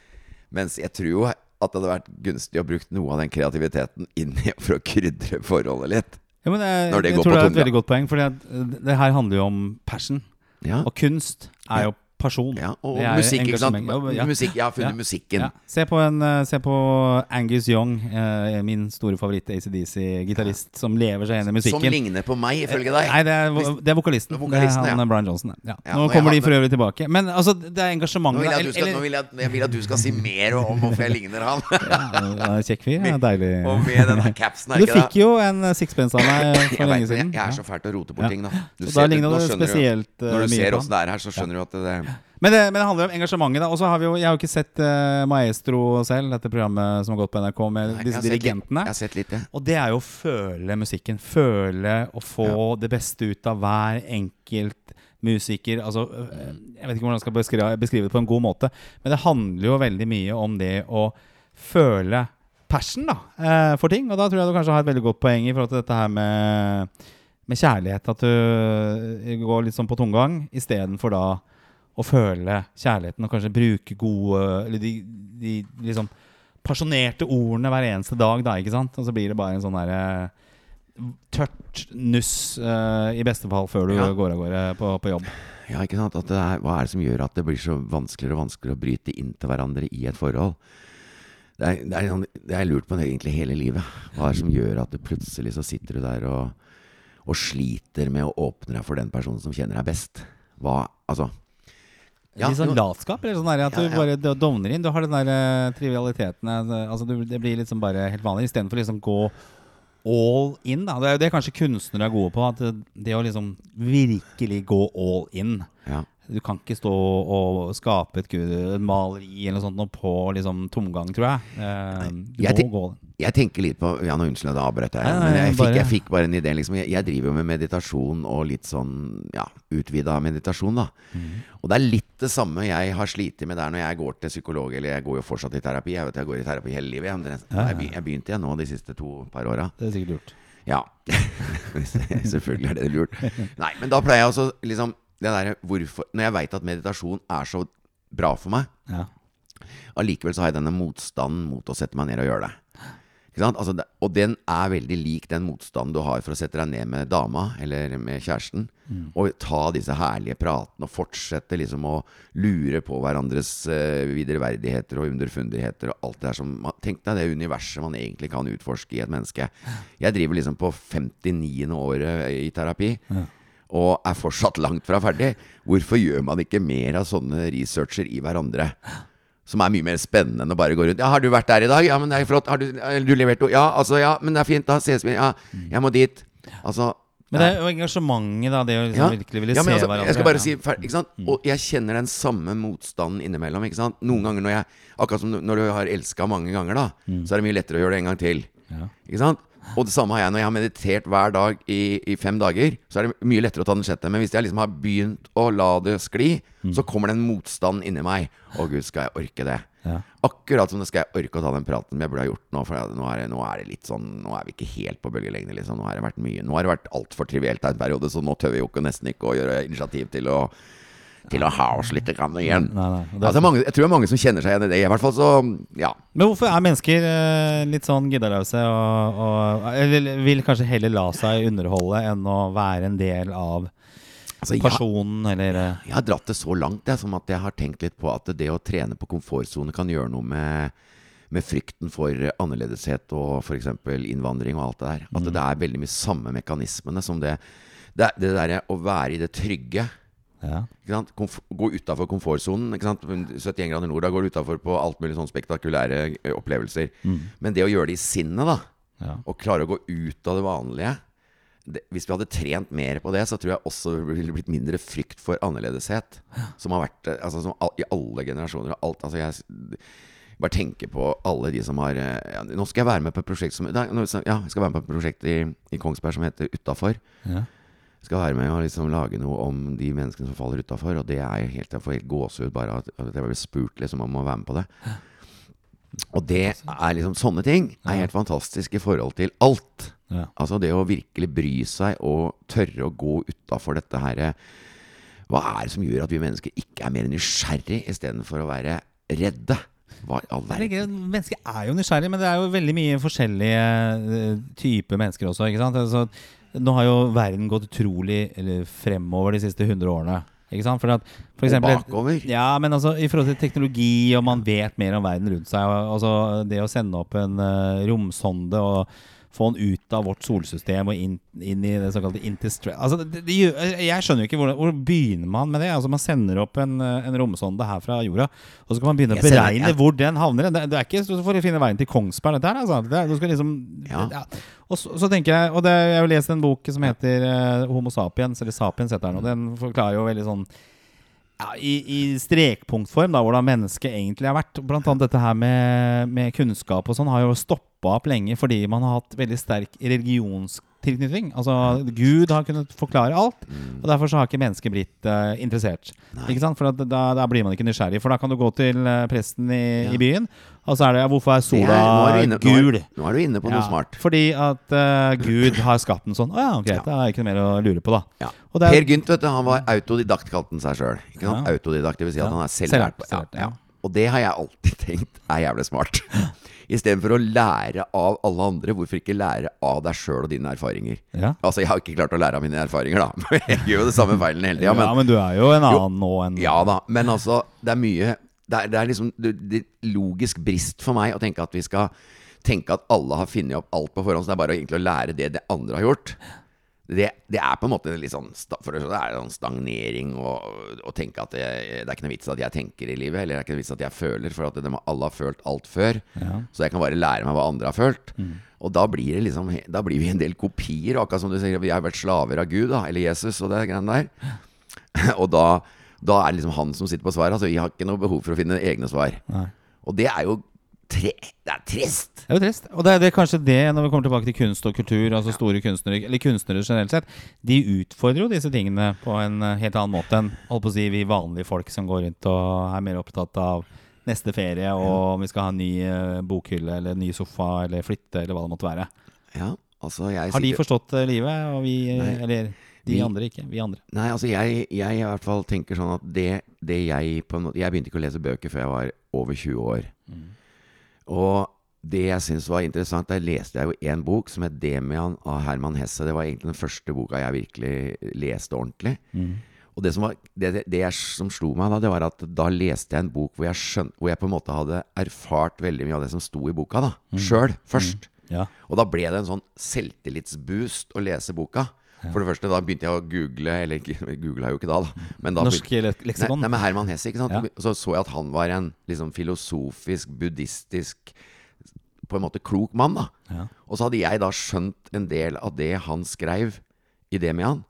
Speaker 2: Mens jeg tror jo at det hadde vært gunstig å bruke noe av den kreativiteten inn i for å krydre forholdet litt.
Speaker 1: Ja, men jeg, jeg tror det er et veldig godt poeng, for det her handler jo om passion.
Speaker 2: Ja,
Speaker 1: Og kunst er jo person.
Speaker 2: ja og
Speaker 1: Det er
Speaker 2: musikk, ikke sant.
Speaker 1: Ja,
Speaker 2: Musikk, jeg har funnet
Speaker 1: Ja.
Speaker 2: musikken.
Speaker 1: Ja. Se, på en, eh, se på Angus Young, eh, min store favoritt ACDC-gitarist, som lever seg inn i
Speaker 2: Som ligner på meg, ifølge deg.
Speaker 1: Nei, det er, det er vokalisten.
Speaker 2: Vokalisten,
Speaker 1: det er han
Speaker 2: ja.
Speaker 1: Brian Johnson. Nå kommer de for øvrig tilbake. Men altså, det er
Speaker 2: Nå vil, jeg at du
Speaker 1: eller-
Speaker 2: skal, nå vil jeg, jeg vil at du skal si mer om hvorfor jeg ligner han.
Speaker 1: Ja, Kjekk fyr. ja, Deilig.
Speaker 2: Og med den capsen er
Speaker 1: Du
Speaker 2: ikke da?
Speaker 1: fikk jo en eh, sixpence av meg for lenge siden.
Speaker 2: jeg, jeg er så fælt å rote bort ting, da. Du
Speaker 1: da ligner
Speaker 2: nå
Speaker 1: det
Speaker 2: skjønner du-
Speaker 1: spesielt eh,
Speaker 2: Når du ser åssen det er her, så skjønner du at det
Speaker 1: Men det, men det handler om engasjementet. Og så har vi jo Jeg har jo ikke sett uh, Maestro selv, dette programmet som har gått på NRK med
Speaker 2: Nei, jeg
Speaker 1: disse
Speaker 2: har sett litt-
Speaker 1: dirigentene.
Speaker 2: Jeg har sett litt, ja.
Speaker 1: Og det er jo å føle musikken. Føle å få det beste ut av hver enkelt musiker. Altså, øh, jeg vet ikke hvordan jeg skal beskrive, beskrive det på en god måte, men det handler jo veldig mye om det å føle passion da, eh, for ting. Og da tror jeg du kanskje har et veldig godt poeng i forhold til dette her med, med kjærlighet. At du går litt sånn på tomgang istedenfor da å føle kjærligheten og kanskje bruke gode Eller de, de liksom pasjonerte ordene hver eneste dag, da, ikke sant? Og så blir det bare en sånn derre tørt nuss uh, i beste fall før du
Speaker 2: Ja.
Speaker 1: går av gårde på, på jobb.
Speaker 2: Ja, ikke sant? At det er, hva er det som gjør at det blir så vanskeligere og vanskeligere å bryte inn til hverandre i et forhold? Det er, det er, sånn- det er lurt på egentlig hele livet. Hva er det som gjør at det plutselig så sitter du der og, og sliter med å åpne deg for den personen som kjenner deg best? Hva, altså Ja,
Speaker 1: litt sånn latskap, eller sånn der, at
Speaker 2: Ja,
Speaker 1: du bare dovner inn. Du har den der uh, trivialiteten eh, altså du, Det blir liksom bare helt vanlig, istedenfor liksom gå all in. Da. Det er jo det kanskje kunstnere er gode på. At det, det å liksom virkelig gå all in.
Speaker 2: ja.
Speaker 1: Du kan ikke stå og skape et, gud- et maleri eller noe sånt noe på liksom tomgang, tror jeg. Uh, du
Speaker 2: jeg
Speaker 1: må gå all in.
Speaker 2: Jeg tenker litt på Ja, nå unnskyld, at jeg.
Speaker 1: avbrøt deg,
Speaker 2: Men jeg fikk, jeg fikk bare en idé. Liksom. Jeg, jeg driver jo med meditasjon og litt sånn ja, utvida meditasjon, da.
Speaker 1: Mm.
Speaker 2: Og det er litt det samme jeg har slitt med der når jeg går til psykolog, eller jeg går jo fortsatt i terapi. Jeg vet jeg går i terapi hele livet. Jeg,
Speaker 1: Ja, ja.
Speaker 2: jeg, jeg begynte igjen nå de siste to par åra.
Speaker 1: Det er sikkert lurt.
Speaker 2: Ja. Selvfølgelig er det lurt. Nei, men da pleier jeg også liksom det der, hvorfor, Når jeg veit at meditasjon er så bra for meg,
Speaker 1: Ja.
Speaker 2: allikevel så har jeg denne motstanden mot å sette meg ned og gjøre det. Altså, og den er veldig lik den motstanden du har for å sette deg ned med dama eller med kjæresten og ta disse herlige pratene og fortsette liksom å lure på hverandres uh, videreverdigheter og underfundigheter og alt det der som Tenk deg det universet man egentlig kan utforske i et menneske. Jeg driver liksom på 59. året i terapi. Og er fortsatt langt fra ferdig. Hvorfor gjør man ikke mer av sånne researcher i hverandre? Som er mye mer spennende enn å bare gå rundt. Ja, 'Har du vært der i dag?' 'Ja, men det er flott.' 'Har du, du levert noe?' 'Ja, altså, ja, men det er fint. Da ses vi.' 'Ja, jeg må dit.' Altså
Speaker 1: Men det er jo engasjementet, da. Det å liksom
Speaker 2: ja.
Speaker 1: virkelig ville
Speaker 2: ja,
Speaker 1: se
Speaker 2: altså,
Speaker 1: hverandre.
Speaker 2: Jeg skal bare.
Speaker 1: Mm.
Speaker 2: si ikke sant? Og jeg kjenner den samme motstanden innimellom. Ikke sant? Noen ganger når jeg Akkurat som når du har elska mange ganger, da,
Speaker 1: Mm.
Speaker 2: så er det mye lettere å gjøre det en gang til.
Speaker 1: Ja.
Speaker 2: Ikke sant? Og det samme har jeg når jeg har meditert hver dag i, i fem dager. Så er det mye lettere å ta den sjette. Men hvis jeg liksom har begynt å la det skli,
Speaker 1: Mm.
Speaker 2: så kommer det en motstand inni meg. Å gud, skal jeg orke det?
Speaker 1: Ja.
Speaker 2: Akkurat som det skal jeg orke å ta den praten jeg burde ha gjort nå. For nå er, det, nå er det litt sånn Nå er vi ikke helt på bølgelengde, liksom. Nå har det vært mye Nå har det vært altfor trivielt en periode, så nå tør vi jo ikke nesten ikke å gjøre initiativ til å Til å ha oss litt grann igjen.
Speaker 1: Nei, nei. det er-
Speaker 2: Altså, mange, jeg tror det er mange som kjenner seg igjen i det. I hvert fall så Ja.
Speaker 1: Men hvorfor er mennesker eh, litt sånn giddaløse og, og vil, vil kanskje heller la seg underholde enn å være en del av
Speaker 2: Altså, jeg,
Speaker 1: personen, eller eh,
Speaker 2: jeg har dratt det så langt jeg, som at jeg har tenkt litt på at det å trene på komfortsone kan gjøre noe med, med frykten for annerledeshet og f.eks. innvandring og alt det der. At det er veldig mye samme mekanismene som det Det, det derre å være i det trygge.
Speaker 1: Ja.
Speaker 2: Gå utafor komfortsonen. ikke 71 grader nord, da går du utafor på alt mulig sånn spektakulære opplevelser. opplevelser. Men det å gjøre det i sinnet, da,
Speaker 1: Ja.
Speaker 2: og klare å gå ut av det vanlige det, Hvis vi hadde trent mer på det, så tror jeg også det ville blitt mindre frykt for annerledeshet. Som har vært altså, som all, i alle generasjoner. Alt, altså jeg bare tenker på alle de som har ja, Nå skal jeg være med på et prosjekt som Ja, jeg skal være med på et prosjekt i, i Kongsberg som heter Utafor.
Speaker 1: Ja.
Speaker 2: Skal være med og liksom lage noe om de menneskene som faller utafor. Og det er helt, jeg får helt gåsehud bare at at jeg blir spurt liksom om å være med på det. Og det er liksom sånne ting er helt fantastisk i forhold til alt.
Speaker 1: Ja.
Speaker 2: Altså det å virkelig bry seg og tørre å gå utafor dette her Hva er det som gjør at vi mennesker ikke er mer nysgjerrig istedenfor å være redde?
Speaker 1: Er Mennesker er jo nysgjerrige, men det er jo veldig mye forskjellige eh, typer mennesker også. ikke sant? Altså, nå har jo verden gått utrolig eller, fremover de siste 100 årene. Ikke sant? For, at, for
Speaker 2: Og
Speaker 1: eksempel,
Speaker 2: bakover.
Speaker 1: Ja, men altså i forhold til teknologi, og man vet mer om verden rundt seg. Og, altså, det å sende opp en uh, romsonde og få den ut av vårt solsystem og inn, inn i det såkalte interstress altså, det, det, Jeg skjønner jo ikke hvordan, hvor begynner man med det. Altså Man sender opp en, en romsonde her fra jorda, og så skal man begynne å beregne
Speaker 2: jeg-
Speaker 1: hvor den havner. Det, det er ikke så for å finne veien til Kongsberg, dette her. Altså. Det du skal liksom
Speaker 2: Ja.
Speaker 1: ja. Og så, så tenker jeg Og det, jeg har jo lest en bok som heter uh, Homo sapiens, eller Sapiens heter den, og den forklarer jo veldig sånn ja, i, I strekpunktform, da, hvordan mennesket egentlig har vært. Blant annet dette her med, med kunnskap og sånn har jo stoppa opp lenge fordi man har hatt veldig sterk religionstilknytning. Altså Gud har kunnet forklare alt, og derfor så har ikke mennesket blitt uh, interessert. Ikke sant? For at da, da blir man ikke nysgjerrig. For da kan du gå til eh, presten i,
Speaker 2: Ja.
Speaker 1: i byen, og så er det ja, Hvorfor er
Speaker 2: Det
Speaker 1: sola
Speaker 2: er- nå, er inne,
Speaker 1: gul?
Speaker 2: nå er du inne på noe
Speaker 1: Ja,
Speaker 2: smart.
Speaker 1: Fordi at uh, Gud har skapt den sånn. Å ja, greit, det er ikke noe mer å lure på, da. Det er-
Speaker 2: Per Gynt vet du, han var autodidakt, kalte han seg sjøl. Autodidakt, det vil si at han er selvlært. Ja. Og det har jeg alltid tenkt er jævlig smart. Istedenfor å lære av alle andre, hvorfor ikke lære av deg sjøl og dine erfaringer?
Speaker 1: Ja.
Speaker 2: Altså, jeg har ikke klart å lære av mine erfaringer, da. Jeg gjør jo det samme feilen hele tida.
Speaker 1: Ja,
Speaker 2: men
Speaker 1: men du er jo en annen nå enn
Speaker 2: ja da, men altså, det er mye Det er, det er liksom det, det er logisk brist for meg å tenke at vi skal tenke at alle har funnet opp alt på forhånd, så det er bare egentlig å lære det det andre har gjort. Det, det er på en måte litt sånn For det er sånn stagnering og tenke at det, det er ikke noe vits at jeg tenker i livet, eller det er ikke noe vits at jeg føler, for at de, alle har følt alt før.
Speaker 1: Ja.
Speaker 2: Så jeg kan bare lære meg hva andre har følt. Og da blir, det liksom, da blir vi en del kopier, akkurat som du sier, vi har vært slaver av Gud, da, eller Jesus og det greiene der. og da, da er det liksom han som sitter på svaret. Altså, vi har ikke noe behov for å finne egne svar.
Speaker 1: Nei.
Speaker 2: Og det er jo tre, det er trist.
Speaker 1: Det er jo trist. Og det er, det er kanskje det, når vi kommer tilbake til kunst og kultur, altså store kunstnere, eller kunstnere generelt sett, de utfordrer jo disse tingene på en eh, helt annen måte enn holdt på å si, vi vanlige folk som går rundt og er mer opptatt av neste ferie, og om vi skal ha en ny eh, bokhylle eller en ny sofa eller flytte eller hva det måtte være.
Speaker 2: Ja, altså jeg
Speaker 1: Har de forstått eh, livet, og vi
Speaker 2: Nei.
Speaker 1: Eller de andre ikke. Vi andre.
Speaker 2: Nei, altså jeg, jeg i hvert fall tenker sånn at det, det jeg på en måte Jeg begynte ikke å lese bøker før jeg var over 20 år. Og det jeg syns var interessant, der leste jeg jo en bok som het 'Demian' av Herman Hesse. Det var egentlig den første boka jeg virkelig leste ordentlig. Og det som, var, det, det, som slo meg da, det var at da leste jeg en bok hvor jeg, skjønt, hvor jeg på en måte hadde erfart veldig mye av det som sto i boka, da. Sjøl, først.
Speaker 1: Ja.
Speaker 2: Og da ble det en sånn selvtillitsboost å lese boka. For det første, da begynte jeg å google Eller googla jo ikke da, da. Men da
Speaker 1: Norsk le- leksikon.
Speaker 2: Nei, nei, med Herman Hesse, ikke sant.
Speaker 1: Ja.
Speaker 2: Så så jeg at han var en liksom filosofisk, buddhistisk På en måte klok mann, da.
Speaker 1: Ja.
Speaker 2: Og så hadde jeg da skjønt en del av det han skrev i det med han.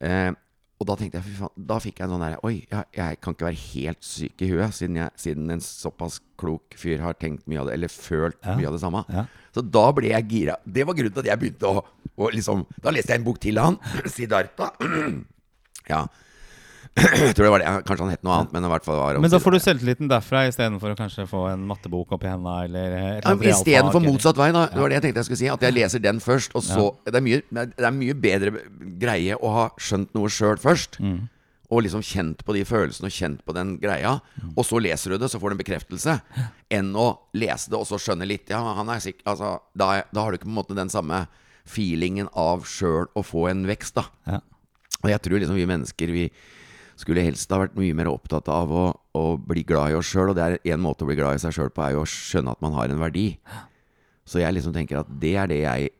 Speaker 2: Eh, og da tenkte jeg, fy faen, da fikk jeg en sånn derre Oi, jeg, jeg kan ikke være helt syk i huet, siden, jeg, siden en såpass klok fyr har tenkt mye av det, eller følt
Speaker 1: Ja.
Speaker 2: mye av det samme.
Speaker 1: Ja.
Speaker 2: Så da ble jeg gira. Det var grunnen til at jeg begynte å, å liksom Da leste jeg en bok til han. Sidarta. ja. Jeg tror det var det. Kanskje han het noe annet, men i hvert fall var
Speaker 1: Men da får du selvtilliten derfra istedenfor å kanskje få en mattebok oppi henda eller et
Speaker 2: Ja, Istedenfor motsatt vei, da. Det var det jeg tenkte jeg skulle si. At jeg leser den først, og så det, er mye, det er mye bedre greie å ha skjønt noe sjøl først.
Speaker 1: Mm.
Speaker 2: Og liksom kjent på de følelsene og kjent på den greia.
Speaker 1: Mm.
Speaker 2: Og så leser du det, så får du en bekreftelse. Enn å lese det og så skjønne litt. Ja, han er sikker altså, da, da har du ikke på en måte den samme feelingen av sjøl å få en vekst, da.
Speaker 1: Ja.
Speaker 2: Og jeg tror liksom vi mennesker Vi skulle helst ha vært mye mer opptatt av å, å bli glad i oss sjøl. Og det er en måte å bli glad i seg sjøl på, er jo å skjønne at man har en verdi. Så jeg liksom tenker at det er det jeg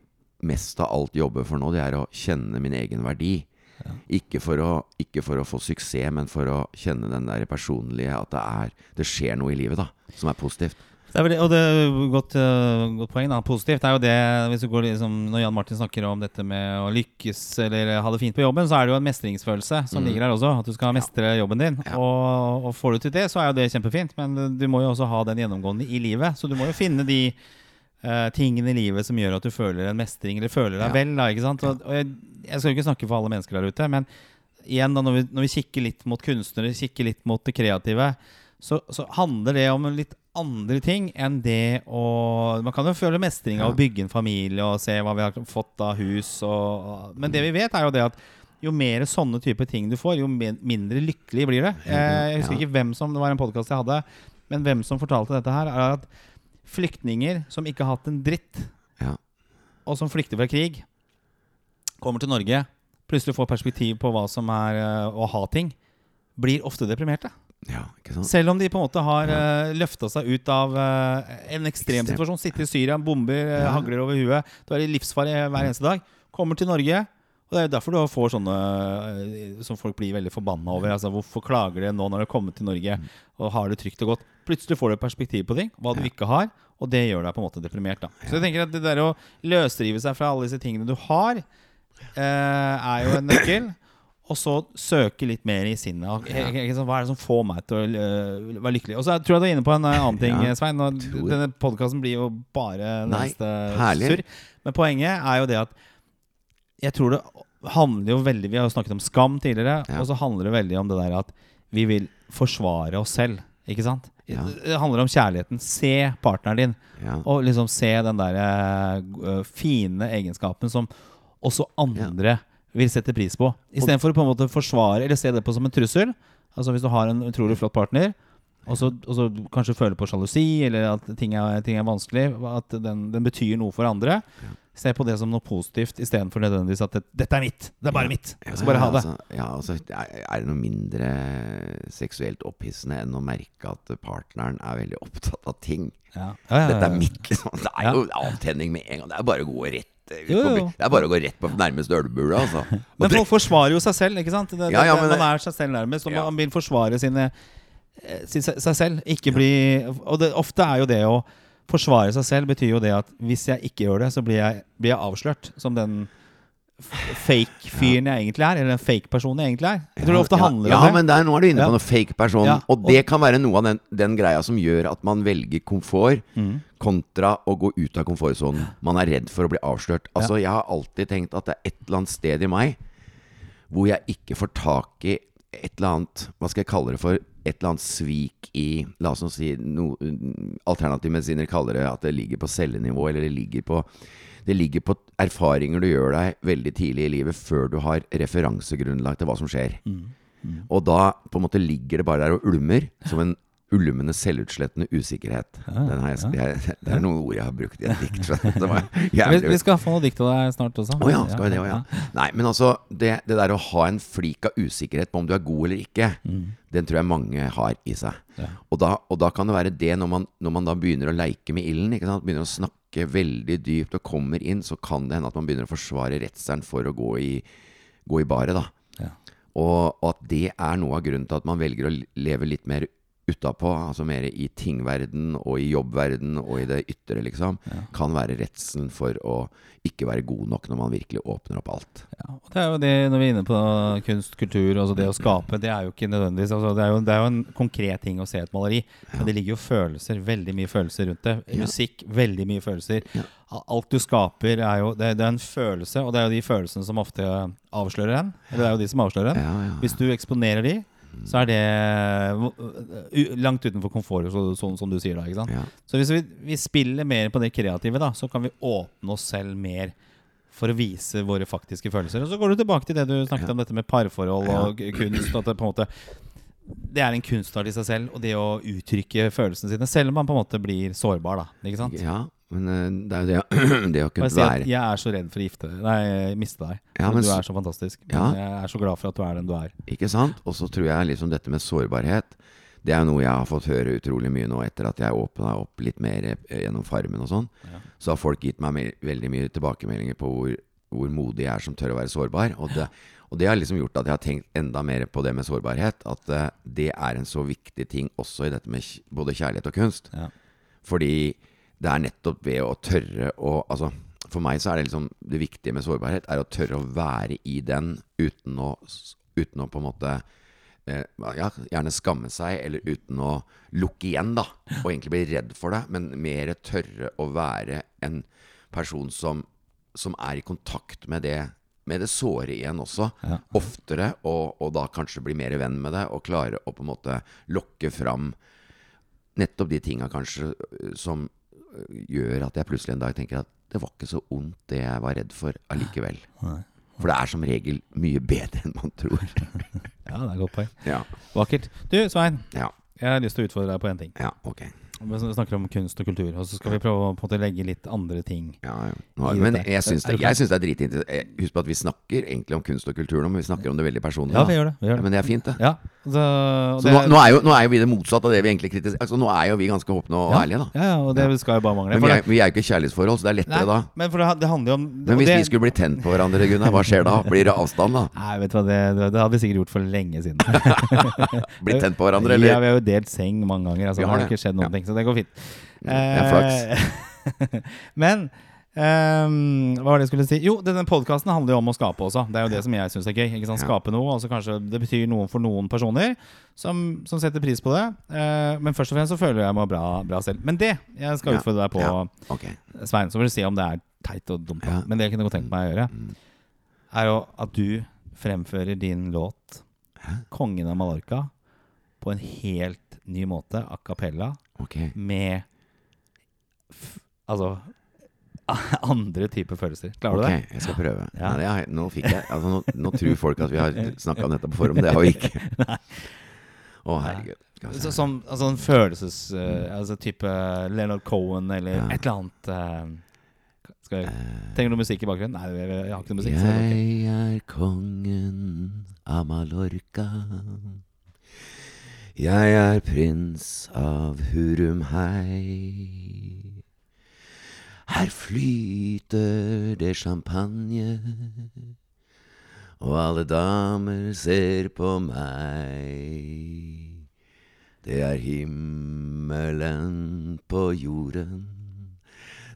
Speaker 2: mest av alt jobber for nå. Det er å kjenne min egen verdi. Ikke, for å, ikke for å få suksess, men for å kjenne den der personlige At det, er, det skjer noe i livet da som er positivt.
Speaker 1: Det veldig, og det er godt, øh, godt poeng. da, Positivt. Det er jo det, hvis du går liksom, Når Jan Martin snakker om dette med å lykkes eller ha det fint på jobben, så er det jo en mestringsfølelse som ligger der også. At du skal mestre jobben din.
Speaker 2: Mm. Ja.
Speaker 1: Og, og får du til det, så er jo det kjempefint. Men du må jo også ha den gjennomgående i livet. Så du må jo finne de uh, tingene i livet som gjør at du føler en mestring, eller føler deg
Speaker 2: Ja.
Speaker 1: vel. da, ikke sant? Og, og jeg, jeg skal jo ikke snakke for alle mennesker der ute, men igjen da, når vi, når vi kikker litt mot kunstnere, kikker litt mot det kreative, så, så handler det om en litt andre ting enn det å Man kan jo føle mestring av å bygge en familie og se hva vi har fått av hus. Og, men det vi vet, er jo det at jo mer sånne type ting du får, jo mindre lykkelig blir det. Eh, Jeg husker ikke hvem som Det var en podkast jeg hadde, men hvem som fortalte dette her, er at flyktninger som ikke har hatt en dritt,
Speaker 2: Ja.
Speaker 1: og som flykter fra krig, kommer til Norge, plutselig får perspektiv på hva som er eh, å ha ting, blir ofte deprimerte.
Speaker 2: Ja?
Speaker 1: Selv om de på en måte har uh, løfta seg ut av uh, en ekstrem
Speaker 2: Ekstrem.
Speaker 1: situasjon. Sitter i Syria, bomber, eh,
Speaker 2: Ja.
Speaker 1: hagler over huet. Du er i livsfare hver eneste dag. Kommer til Norge. Og Det er derfor du får sånne eh, som folk blir veldig forbanna over. Altså, Hvorfor klager de nå når de har kommet til Norge og har det trygt og godt? Plutselig får du perspektiv på ting, hva du ikke har, og det gjør deg på en måte deprimert. da Så jeg tenker at det der å løsrive seg fra alle disse tingene du har, eh, er jo en nøkkel. Og så søke litt mer i sinnet. Hva er det som får meg til å øh, være lykkelig? Og så tror jeg du er inne på en øh, annen ting,
Speaker 2: Ja,
Speaker 1: Svein. Denne podkasten blir jo bare
Speaker 2: Nei,
Speaker 1: neste
Speaker 2: herlig.
Speaker 1: surr. Men poenget er jo det at jeg tror det handler jo veldig Vi har jo snakket om skam tidligere,
Speaker 2: Ja.
Speaker 1: og så handler det veldig om det der at vi vil forsvare oss selv. Ikke sant?
Speaker 2: Ja.
Speaker 1: Det handler om kjærligheten. Se partneren din.
Speaker 2: Ja.
Speaker 1: Og liksom se den der uh, fine egenskapen som også andre vil sette pris på. Istedenfor å på en måte forsvare eller se det på som en trussel. Altså Hvis du har en utrolig flott partner, og så, og så kanskje føler på sjalusi, eller at ting er, ting er vanskelig, at den, den betyr noe for andre. Se på det som noe positivt istedenfor nødvendigvis at det, 'dette er mitt', det er bare mitt. Jeg skal bare ha det.
Speaker 2: Altså, ja, altså, er det noe mindre seksuelt opphissende enn å merke at partneren er veldig opptatt av ting?
Speaker 1: Ja. Ja, ja, ja,
Speaker 2: Dette er mitt, liksom. Det er jo avtenning med en gang. Det er bare å gå rett ut
Speaker 1: Jo, jo.
Speaker 2: Det er bare å gå rett på nærmeste ølbule, altså. Og
Speaker 1: Men folk forsvarer jo seg selv, ikke sant? Det,
Speaker 2: Ja, ja,
Speaker 1: man er seg selv nærmest, og man vil forsvare sine, eh, sin, seg selv. Ikke bli Og det, ofte er jo det å forsvare seg selv betyr jo det at hvis jeg ikke gjør det, så blir jeg, blir jeg avslørt som den fake-fyren jeg egentlig er, eller den fake-personen jeg egentlig er. Jeg tror det ofte
Speaker 2: ja,
Speaker 1: handler
Speaker 2: ja,
Speaker 1: om det.
Speaker 2: men der, nå er du inne
Speaker 1: Ja.
Speaker 2: på noe fake person.
Speaker 1: Ja,
Speaker 2: Og det kan være noe av den, den greia som gjør at man velger komfort
Speaker 1: Mm.
Speaker 2: kontra å gå ut av komfortsonen. Man er redd for å bli avslørt. Altså, Jeg har alltid tenkt at det er et eller annet sted i meg hvor jeg ikke får tak i et eller annet Hva skal jeg kalle det for? Et eller annet svik i La oss nå si no, Alternativmedisinere kaller det at det ligger på cellenivå, eller det ligger på det ligger på erfaringer du gjør deg veldig tidlig i livet, før du har referansegrunnlag til hva som skjer. Og da på en måte ligger det bare der og ulmer, som en ulmende, selvutslettende usikkerhet. Den har jeg, jeg, det er noen ord jeg har brukt i et dikt.
Speaker 1: Vi, vi skal få noe dikt av deg snart også.
Speaker 2: å ja, skal vi det òg, ja. Nei, men altså, det, det der å ha en flik av usikkerhet på om du er god eller ikke, den tror jeg mange har i seg.
Speaker 1: Ja.
Speaker 2: Og, da, og da kan det være det, når man, når man da begynner å leike med ilden, begynner å snakke veldig dypt og kommer inn, så kan det hende at man begynner å forsvare redselen for å gå i, gå i baret, da.
Speaker 1: Ja.
Speaker 2: Og, og at det er noe av grunnen til at man velger å leve litt mer utapå, altså mer i tingverden og i jobbverden og i det ytre, liksom, kan være redselen for å ikke være god nok når man virkelig åpner opp alt.
Speaker 1: Ja, og det er jo det når vi er inne på kunst, kultur, altså det å skape. Det er jo ikke nødvendigvis altså det, er jo, det er jo en konkret ting å se et maleri, men det ligger jo følelser, veldig mye følelser rundt det. Musikk, veldig mye følelser. Alt du skaper, er jo det, det er en følelse, og det er jo de følelsene som ofte avslører en. Eller det er jo de som avslører en.
Speaker 2: Ja, ja, ja.
Speaker 1: Hvis du eksponerer de, så er det langt utenfor komfort, sånn som du sier da. ikke sant?
Speaker 2: Ja.
Speaker 1: Så hvis vi, vi spiller mer på det kreative, da, så kan vi åpne oss selv mer for å vise våre faktiske følelser. Og så går du tilbake til det du snakket om, dette med parforhold og kunst. At det på en måte Det er en kunstart i seg selv, og det å uttrykke følelsene sine, selv om man på en måte blir sårbar, da. Ikke sant?
Speaker 2: Ja, men eh, det er jo det, det å kunne
Speaker 1: jeg
Speaker 2: være
Speaker 1: jeg er så redd for å gifte Nei, miste deg.
Speaker 2: Ja,
Speaker 1: men du er så fantastisk.
Speaker 2: Ja.
Speaker 1: Jeg er så glad for at du er den du er.
Speaker 2: Ikke sant? Og så tror jeg liksom dette med sårbarhet Det er noe jeg har fått høre utrolig mye nå etter at jeg åpna opp litt mer eh, gjennom Farmen og sånn.
Speaker 1: Ja.
Speaker 2: Så har folk gitt meg me veldig mye tilbakemeldinger på hvor, hvor modig jeg er som tør å være sårbar. Og det, og det har liksom gjort at jeg har tenkt enda mer på det med sårbarhet. At eh, det er en så viktig ting også i dette med både kjærlighet og kunst.
Speaker 1: Ja.
Speaker 2: Fordi det er nettopp ved å tørre å Altså, for meg så er det liksom Det viktige med sårbarhet er å tørre å være i den uten å, uten å på en måte eh, ja, gjerne skamme seg, eller uten å lukke igjen, da. Og egentlig bli redd for det, men mer tørre å være en person som, som er i kontakt med det med det såre igjen også,
Speaker 1: Ja.
Speaker 2: oftere, og, og da kanskje bli mer venn med det, og klare å på en måte lokke fram nettopp de tinga kanskje øh, som gjør at jeg plutselig en dag tenker at det var ikke så ondt det jeg var redd for allikevel.
Speaker 1: Nei.
Speaker 2: For det er som regel mye bedre enn man tror.
Speaker 1: Ja, det er et godt poeng.
Speaker 2: Ja,
Speaker 1: Vakkert. Du, Svein.
Speaker 2: ja,
Speaker 1: Jeg har lyst til å utfordre deg på én ting.
Speaker 2: ja, ok.
Speaker 1: Vi snakker om kunst og kultur, og så skal vi prøve å legge litt andre ting.
Speaker 2: Ja, ja.
Speaker 1: ja
Speaker 2: men jeg syns det, jeg syns det er dritinteressant. Husk på at vi snakker egentlig om kunst og kultur nå, men vi snakker om det veldig personlig.
Speaker 1: Ja, vi gjør det. Vi gjør det.
Speaker 2: men det er fint, det.
Speaker 1: Ja, så,
Speaker 2: Så nå, nå, er jo, nå er jo vi det motsatte av det vi egentlig kritiserer. Altså, nå er jo vi ganske åpne og ærlige, da.
Speaker 1: Ja, ja, og det skal jo bare mangle.
Speaker 2: Men vi er, vi er jo ikke kjærlighetsforhold, så det er lettere
Speaker 1: Nei,
Speaker 2: da.
Speaker 1: Men det, det om
Speaker 2: Men hvis
Speaker 1: det,
Speaker 2: vi skulle bli tent på hverandre, Gunnar, hva skjer da? Blir det avstand, da?
Speaker 1: Nei, vet du hva, det, det, hadde vi sikkert gjort for lenge siden.
Speaker 2: Blitt tent på hverandre,
Speaker 1: Ja, vi har jo delt seng mange ganger. Altså,
Speaker 2: har det.
Speaker 1: ikke skjedd noen ting, så det går fint.
Speaker 2: Er.
Speaker 1: Eh, Men um, hva var det jeg skulle si? Jo, denne podkasten handler jo om å skape også. Det er jo det som jeg syns er gøy. Ikke sant? Skape noe. Altså kanskje det betyr noe for noen personer som, som setter pris på det. Eh, men først og fremst så føler jeg meg bra, bra selv. Men det jeg skal utfordre deg på,
Speaker 2: Ja. okay.
Speaker 1: Svein, så får du se om det er teit og dumt.
Speaker 2: Ja.
Speaker 1: Men det jeg kunne godt tenkt meg å gjøre,
Speaker 2: Mm.
Speaker 1: er jo at du fremfører din låt 'Kongen av Mallorca' på en helt ny måte, a cappella,
Speaker 2: okay.
Speaker 1: med Altså andre typer følelser. Klarer du
Speaker 2: Ok,
Speaker 1: det?
Speaker 2: jeg skal prøve.
Speaker 1: Ja.
Speaker 2: Nei, det nå jeg altså, nå, nå tror folk at vi har snakka om dette på forhånd. Det har vi ikke. Å, herregud. Skal
Speaker 1: Så, som altså en følelses... Uh, altså type Leonard Cohen eller
Speaker 2: Ja.
Speaker 1: et eller annet Uh, jeg,
Speaker 2: Eh,
Speaker 1: Trenger du musikk i bakgrunnen? Nei, jeg, jeg har ikke noe musikk. Ok.
Speaker 2: Jeg er kongen av Mallorca. Jeg er prins av Hurumhei. Her flyter det champagne, og alle damer ser på meg. Det er himmelen på jorden.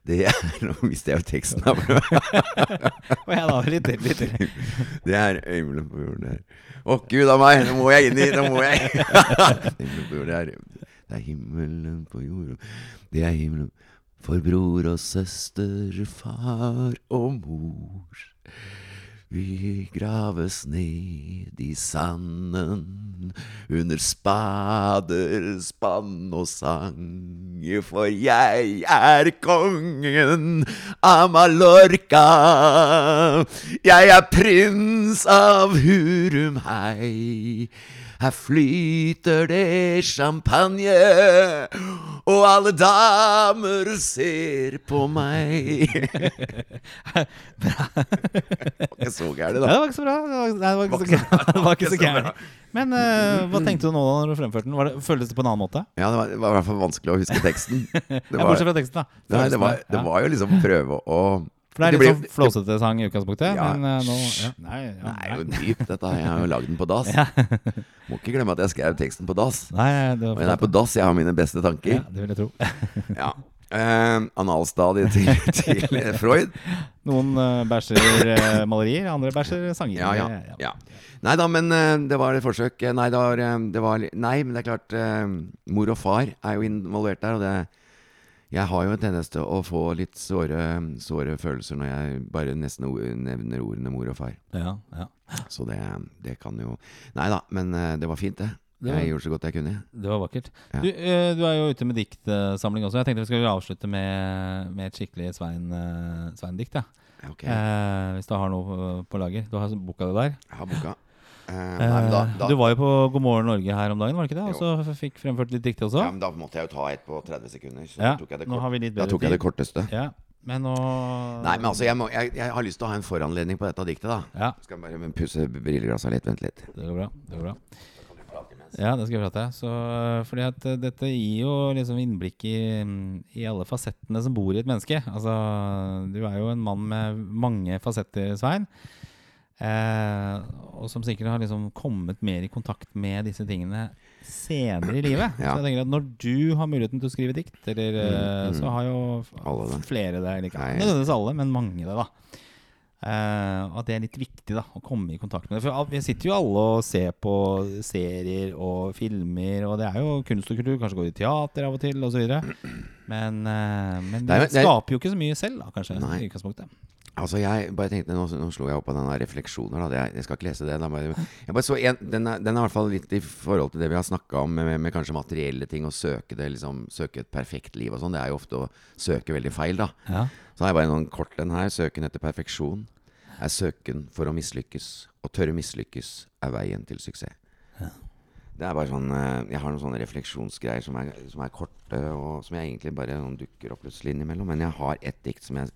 Speaker 2: Det er Nå mister jeg jo teksten. her.
Speaker 1: Og jeg da, litt til, litt til.
Speaker 2: Det er himmelen på jorden her. Å, gud a meg, nå må jeg inn i Nå må jeg det er, det er himmelen på jorden. Det er himmelen for bror og søster, far og mor. Vi graves ned i sanden under spader, spann og sang. For jeg er kongen av Mallorca. Jeg er prins av Hurumhei. Her flyter det champagne, og alle damer ser på meg. Det var ikke så gærent,
Speaker 1: Nei,
Speaker 2: Ja,
Speaker 1: det var ikke så bra. Det var, nei, det var ikke så. Det var ikke så gærent. Men uh, hva tenkte du nå da du fremførte den? Var det, føltes det på en annen måte?
Speaker 2: Ja, det var, det var i hvert fall vanskelig å huske teksten. Det
Speaker 1: ja, bortsett fra teksten, da.
Speaker 2: nei, det var, det var jo liksom prøve å
Speaker 1: For det er
Speaker 2: det
Speaker 1: litt sånn flåsete sang i utgangspunktet,
Speaker 2: Ja.
Speaker 1: men uh, nå ja. Nei, ja,
Speaker 2: Det er jo
Speaker 1: nei.
Speaker 2: dypt, dette. Jeg har jo lagd den på dass. Må ikke glemme at jeg skrev teksten på dass.
Speaker 1: Nei, det var
Speaker 2: jeg er på dass jeg har mine beste tanker.
Speaker 1: Ja, det vil jeg tro.
Speaker 2: Ja. Uh, analstadiet til, til Freud.
Speaker 1: Noen uh, bæsjer uh, malerier, andre bæsjer sanger.
Speaker 2: Ja, ja. Ja. Nei da, men det var et forsøk. Nei, det var, det var Nei, men det er klart Mor og far er jo involvert der, og det Jeg har jo en tendens til å få litt såre, såre følelser når jeg bare nesten nevner ordene mor og far.
Speaker 1: Ja, ja.
Speaker 2: Så det, det kan jo Nei da, men eh, det var fint, det.
Speaker 1: Det var-
Speaker 2: Jeg gjorde så godt jeg kunne.
Speaker 1: Det var vakkert.
Speaker 2: Ja.
Speaker 1: Du, eh, du er jo ute med diktsamling også. Jeg tenkte vi skulle avslutte med, med et skikkelig Svein-dikt. Svein-dikt. Ja.
Speaker 2: okay.
Speaker 1: Eh, hvis du har noe eh, på lager. Du har boka di der.
Speaker 2: jeg har boka. Eh, nei, da,
Speaker 1: Eh,
Speaker 2: da,
Speaker 1: Du var jo på God morgen Norge her om dagen, var det ikke det? Og så fikk fremført litt dikt også.
Speaker 2: ja, men da måtte jeg jo ta et på 30 sekunder. Så
Speaker 1: Ja,
Speaker 2: da tok jeg det, kort,
Speaker 1: har vi litt
Speaker 2: da tok jeg det korteste.
Speaker 1: Ja, men nå
Speaker 2: Nei, men altså, jeg, må, jeg, jeg har lyst til å ha en foranledning på dette diktet, da.
Speaker 1: Ja,
Speaker 2: skal bare pusse brilleglasset litt. Vent litt.
Speaker 1: det går bra. Det går bra. Ja, det skal jeg prate. Så, øh, fordi at dette gir jo liksom innblikk i, i alle fasettene som bor i et menneske. Altså, du er jo en mann med mange fasetter, Svein. Eh, og som sikkert har liksom kommet mer i kontakt med disse tingene senere i livet.
Speaker 2: Ja.
Speaker 1: Så jeg tenker at når du har muligheten til å skrive dikt, eller, eh,
Speaker 2: Mm, mm.
Speaker 1: så har jo flere det. Eller ikke nødvendigvis alle, men mange det, da. Eh, og at det er litt viktig da å komme i kontakt med det. For vi sitter jo alle og ser på serier og filmer, og det er jo kunst og kultur. Kanskje går i teater av og til, osv. Men, uh, men
Speaker 2: Det det er-
Speaker 1: skaper jo ikke så mye selv, da, kanskje.
Speaker 2: Nei.
Speaker 1: i utgangspunktet
Speaker 2: Altså jeg bare tenkte, Nå, nå slo jeg opp av denne refleksjoner. Da. Jeg, jeg skal ikke lese det. Bare, jeg bare så en, den, er, den er i hvert fall litt i forhold til det vi har snakka om med, med, kanskje materielle ting. Å søke det, liksom, søke et perfekt liv og sånn. Det er jo ofte å søke veldig feil, da.
Speaker 1: Ja.
Speaker 2: Så har jeg bare noen kort den her. Søken etter perfeksjon er søken for å mislykkes. Å tørre mislykkes er veien til suksess. Det er bare sånn eh, Jeg har noen sånne refleksjonsgreier som er, som er korte, og som jeg egentlig bare sånn dukker opp plutselig innimellom. Men jeg har ett dikt som jeg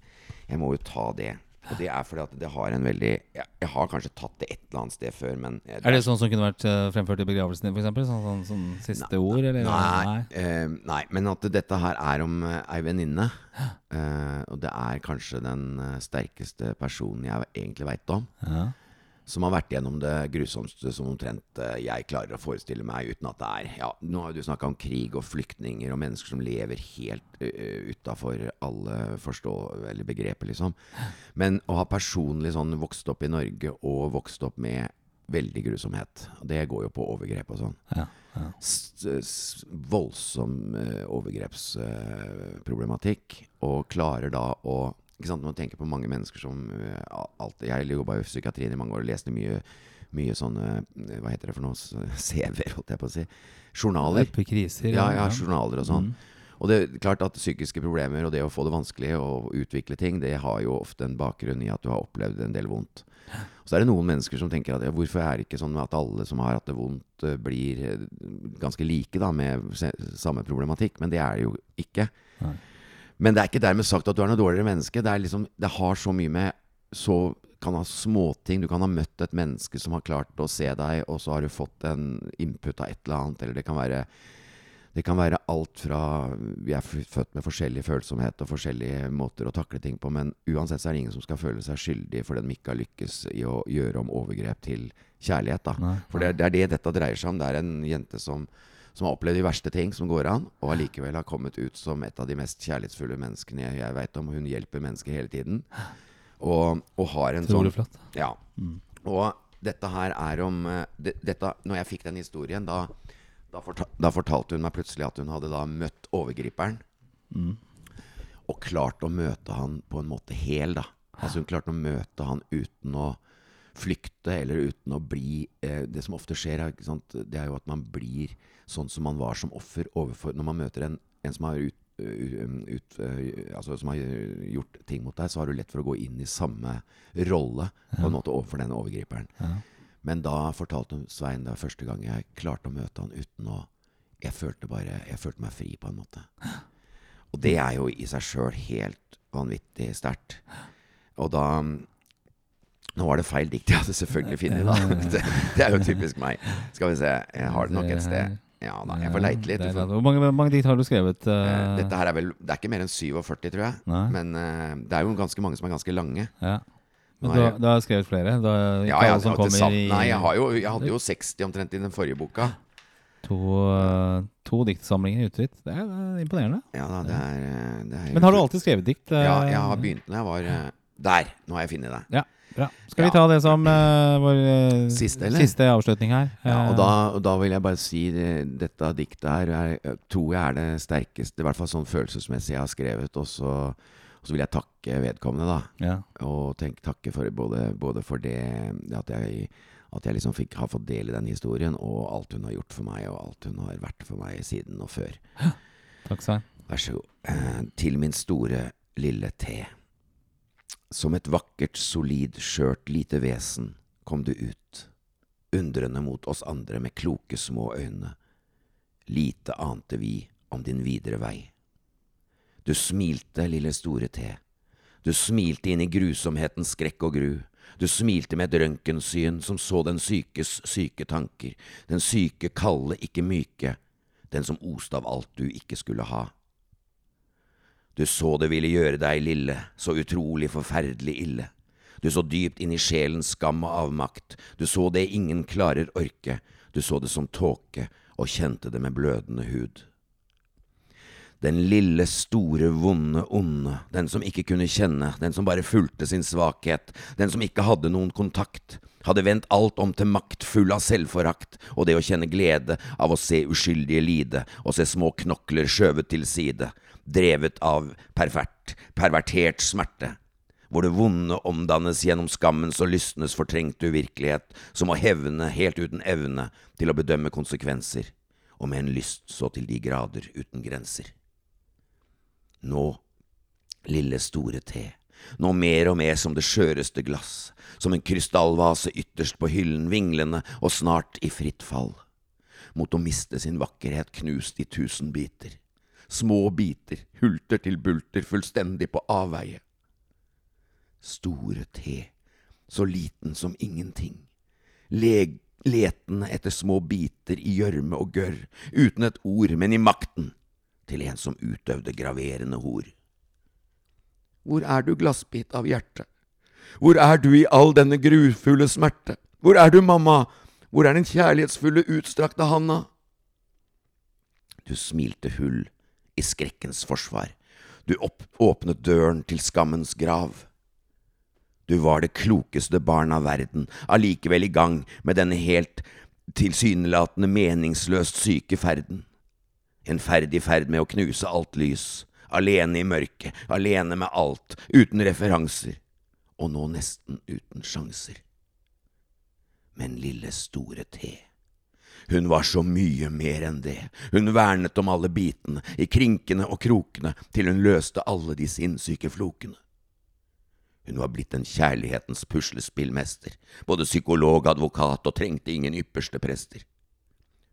Speaker 2: Jeg må jo ta det. Og det er fordi at det har en veldig Jeg, jeg har kanskje tatt det et eller annet sted før, men jeg,
Speaker 1: Er det sånn som kunne vært uh, fremført i begravelsen din, f.eks.? Sånn, sånn, sånn siste ord, eller?
Speaker 2: Nei, eh, nei, men at dette her er om uh, ei venninne. Uh, og det er kanskje den eh, sterkeste personen jeg egentlig veit om.
Speaker 1: Ja.
Speaker 2: Som har vært gjennom det grusomste som omtrent eh, jeg klarer å forestille meg, uten at det er Ja, nå har du snakka om krig og flyktninger og mennesker som lever helt uh, utafor alle forstå eller begreper, liksom. Men å ha personlig sånn vokst opp i Norge og vokst opp med veldig grusomhet. Det går jo på overgrep og sånn.
Speaker 1: Ja, ja.
Speaker 2: Voldsom uh, overgrepsproblematikk. og klarer da å ikke sant, Når man tenker på mange mennesker som uh, alltid, Jeg jobba i psykiatrien i mange år og leste mye, mye sånne uh, Hva heter det for noe? CV-er, holdt jeg på å si. Journaler.
Speaker 1: Kriser,
Speaker 2: Ja, ja, journaler og sånn.
Speaker 1: Mm.
Speaker 2: Og det er klart at psykiske problemer og det å få det vanskelig og utvikle ting, det har jo ofte en bakgrunn i at du har opplevd en del vondt. Så er det noen mennesker som tenker at ja, hvorfor er det ikke sånn at alle som har hatt det vondt, eh, blir eh, ganske like da med samme problematikk? Men det er det jo ikke.
Speaker 1: Nei.
Speaker 2: Men det er ikke dermed sagt at du er noe dårligere menneske. Det, er liksom, det har så mye med så kan ha småting. Du kan ha møtt et menneske som har klart å se deg, og så har du fått en input av et eller annet. Eller det kan være, det kan være alt fra Vi er født med forskjellig følsomhet og forskjellige måter å takle ting på, men uansett så er det ingen som skal føle seg skyldig fordi de ikke har lykkes i å gjøre om overgrep til kjærlighet. da.
Speaker 1: Nei.
Speaker 2: For det, er- det er det dette dreier seg om. Det er en jente som, som har opplevd de verste ting som går an, og allikevel har kommet ut som et av de mest kjærlighetsfulle menneskene jeg, jeg veit om. Hun hjelper mennesker hele tiden. Og, og har en
Speaker 1: Utrolig
Speaker 2: sånn
Speaker 1: flott.
Speaker 2: Ja. Og dette her er om eh, det, dette, Når jeg fikk den historien, da, da, fortal, da fortalte hun meg plutselig at hun hadde da møtt overgriperen. Og klart å møte han på en måte hel, da. Altså hun klarte å møte han uten å flykte eller uten å bli eh, Det som ofte skjer, er, det er jo at man blir sånn som man var som offer overfor Når man møter en, en som har ut, u- ut, altså som har gjort ting mot deg, så har du lett for å gå inn i samme rolle på en måte overfor denne overgriperen.
Speaker 1: Ja.
Speaker 2: Men da fortalte Svein det var første gang jeg klarte å møte han uten å Jeg følte bare Jeg følte meg fri, på en måte. Og det er jo i seg sjøl helt vanvittig sterkt. Og da Nå var det feil dikt jeg hadde selvfølgelig funnet, da. Det, det er jo typisk meg. Skal vi se. Jeg har det nok et sted. Ja da, jeg får leite litt.
Speaker 1: Det. Hvor mange, mange dikt har du skrevet?
Speaker 2: Eh, Dette her er vel Det er ikke mer enn 47, tror jeg.
Speaker 1: Nei.
Speaker 2: Men uh, det er jo ganske mange som er ganske lange.
Speaker 1: ja. Men du, har- du har skrevet flere? Ikke
Speaker 2: Ja, ikke
Speaker 1: kommer
Speaker 2: satt,
Speaker 1: i
Speaker 2: nei, jeg, har jo, jeg hadde jo 60 omtrent i den forrige boka.
Speaker 1: to, uh, to diktsamlinger utgitt. Det er imponerende.
Speaker 2: Ja da, det er, det er
Speaker 1: Men har du alltid skrevet dikt?
Speaker 2: Ja, jeg har begynt når jeg var Der! Nå har jeg funnet det.
Speaker 1: Ja, bra. Skal vi ta det som uh, vår eh,
Speaker 2: Siste, eller?
Speaker 1: siste avslutning her?
Speaker 2: Ja, og
Speaker 1: Eh,
Speaker 2: da, og da vil jeg bare si eh, dette diktet her er, eh, tror jeg er det sterkeste, i hvert fall sånn følelsesmessig jeg har skrevet. Og så, og så vil jeg takke vedkommende, da.
Speaker 1: ja.
Speaker 2: Og tenk, takke for både, både for det at jeg, at jeg liksom fikk, har fått del i den historien, og alt hun har gjort for meg, og alt hun har vært for meg siden og før.
Speaker 1: Takk, Svein.
Speaker 2: Vær så god. Eh, til min store, lille T. Som et vakkert, solid, skjørt lite vesen kom du ut, undrende mot oss andre med kloke, små øyne. Lite ante vi om din videre vei. Du smilte, lille store T. Du smilte inn i grusomhetens skrekk og gru. Du smilte med et røntgensyn som så den sykes syke tanker, den syke, kalde, ikke myke, den som oste av alt du ikke skulle ha. Du så det ville gjøre deg lille, så utrolig forferdelig ille. Du så dypt inn i sjelens skam og avmakt, du så det ingen klarer orke, du så det som tåke og kjente det med blødende hud. Den lille, store, vonde, onde, den som ikke kunne kjenne, den som bare fulgte sin svakhet, den som ikke hadde noen kontakt, hadde vendt alt om til makt, full av selvforakt, og det å kjenne glede av å se uskyldige lide, og se små knokler skjøvet til side, drevet av pervert, pervertert smerte. hvor det vonde omdannes gjennom skammens og lystnes fortrengte uvirkelighet, som å hevne helt uten evne til å bedømme konsekvenser, og med en lyst så til de grader uten grenser. Nå, lille store te, nå mer og mer som det skjøreste glass, som en krystallvase ytterst på hyllen, vinglende og snart i fritt fall, mot å miste sin vakkerhet knust i tusen biter. Små biter, hulter til bulter, fullstendig på avveie. Store te, så liten som ingenting. Leg letende etter små biter i gjørme og gørr, uten et ord, men i makten, til en som utøvde graverende hor. Hvor er du, glassbit av hjertet? Hvor er du i all denne grufulle smerte? Hvor er du, mamma? Hvor er den kjærlighetsfulle, utstrakte handa? Du smilte hull i skrekkens forsvar. Du åpnet døren til skammens grav. Du var det klokeste barn av verden, allikevel i gang med denne helt tilsynelatende meningsløst syke ferden. En ferd i ferd med å knuse alt lys, alene i mørket, alene med alt, uten referanser, og nå nesten uten sjanser. Men lille store T hun var så mye mer enn det. Hun vernet om alle bitene, i krinkene og krokene, til hun løste alle de sinnssyke flokene. Hun var blitt en kjærlighetens puslespillmester, både psykolog, advokat og trengte ingen ypperste prester.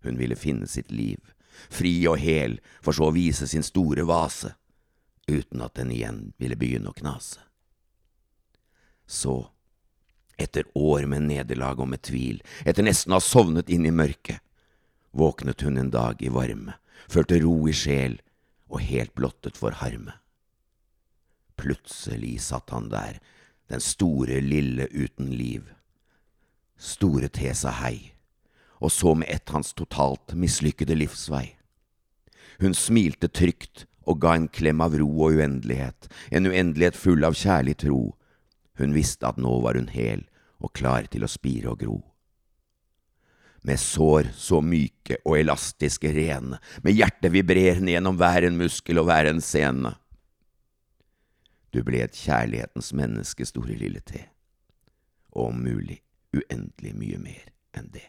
Speaker 2: Hun ville finne sitt liv, fri og hel, for så å vise sin store vase, uten at den igjen ville begynne å knase. Så, etter år med nederlag og med tvil, etter nesten å ha sovnet inn i mørket, våknet hun en dag i varme, følte ro i sjel og helt blottet for harme. Plutselig satt han der, den store lille uten liv. Store Tesa sa hei, og så med ett hans totalt mislykkede livsvei. Hun smilte trygt og ga en klem av ro og uendelighet, en uendelighet full av kjærlig tro. Hun visste at nå var hun hel og klar til å spire og gro med sår så myke og elastiske rene, med hjertet vibrerende gjennom hver en muskel og hver en sene. Du ble et kjærlighetens menneske, store lille T, og om mulig uendelig mye mer enn det.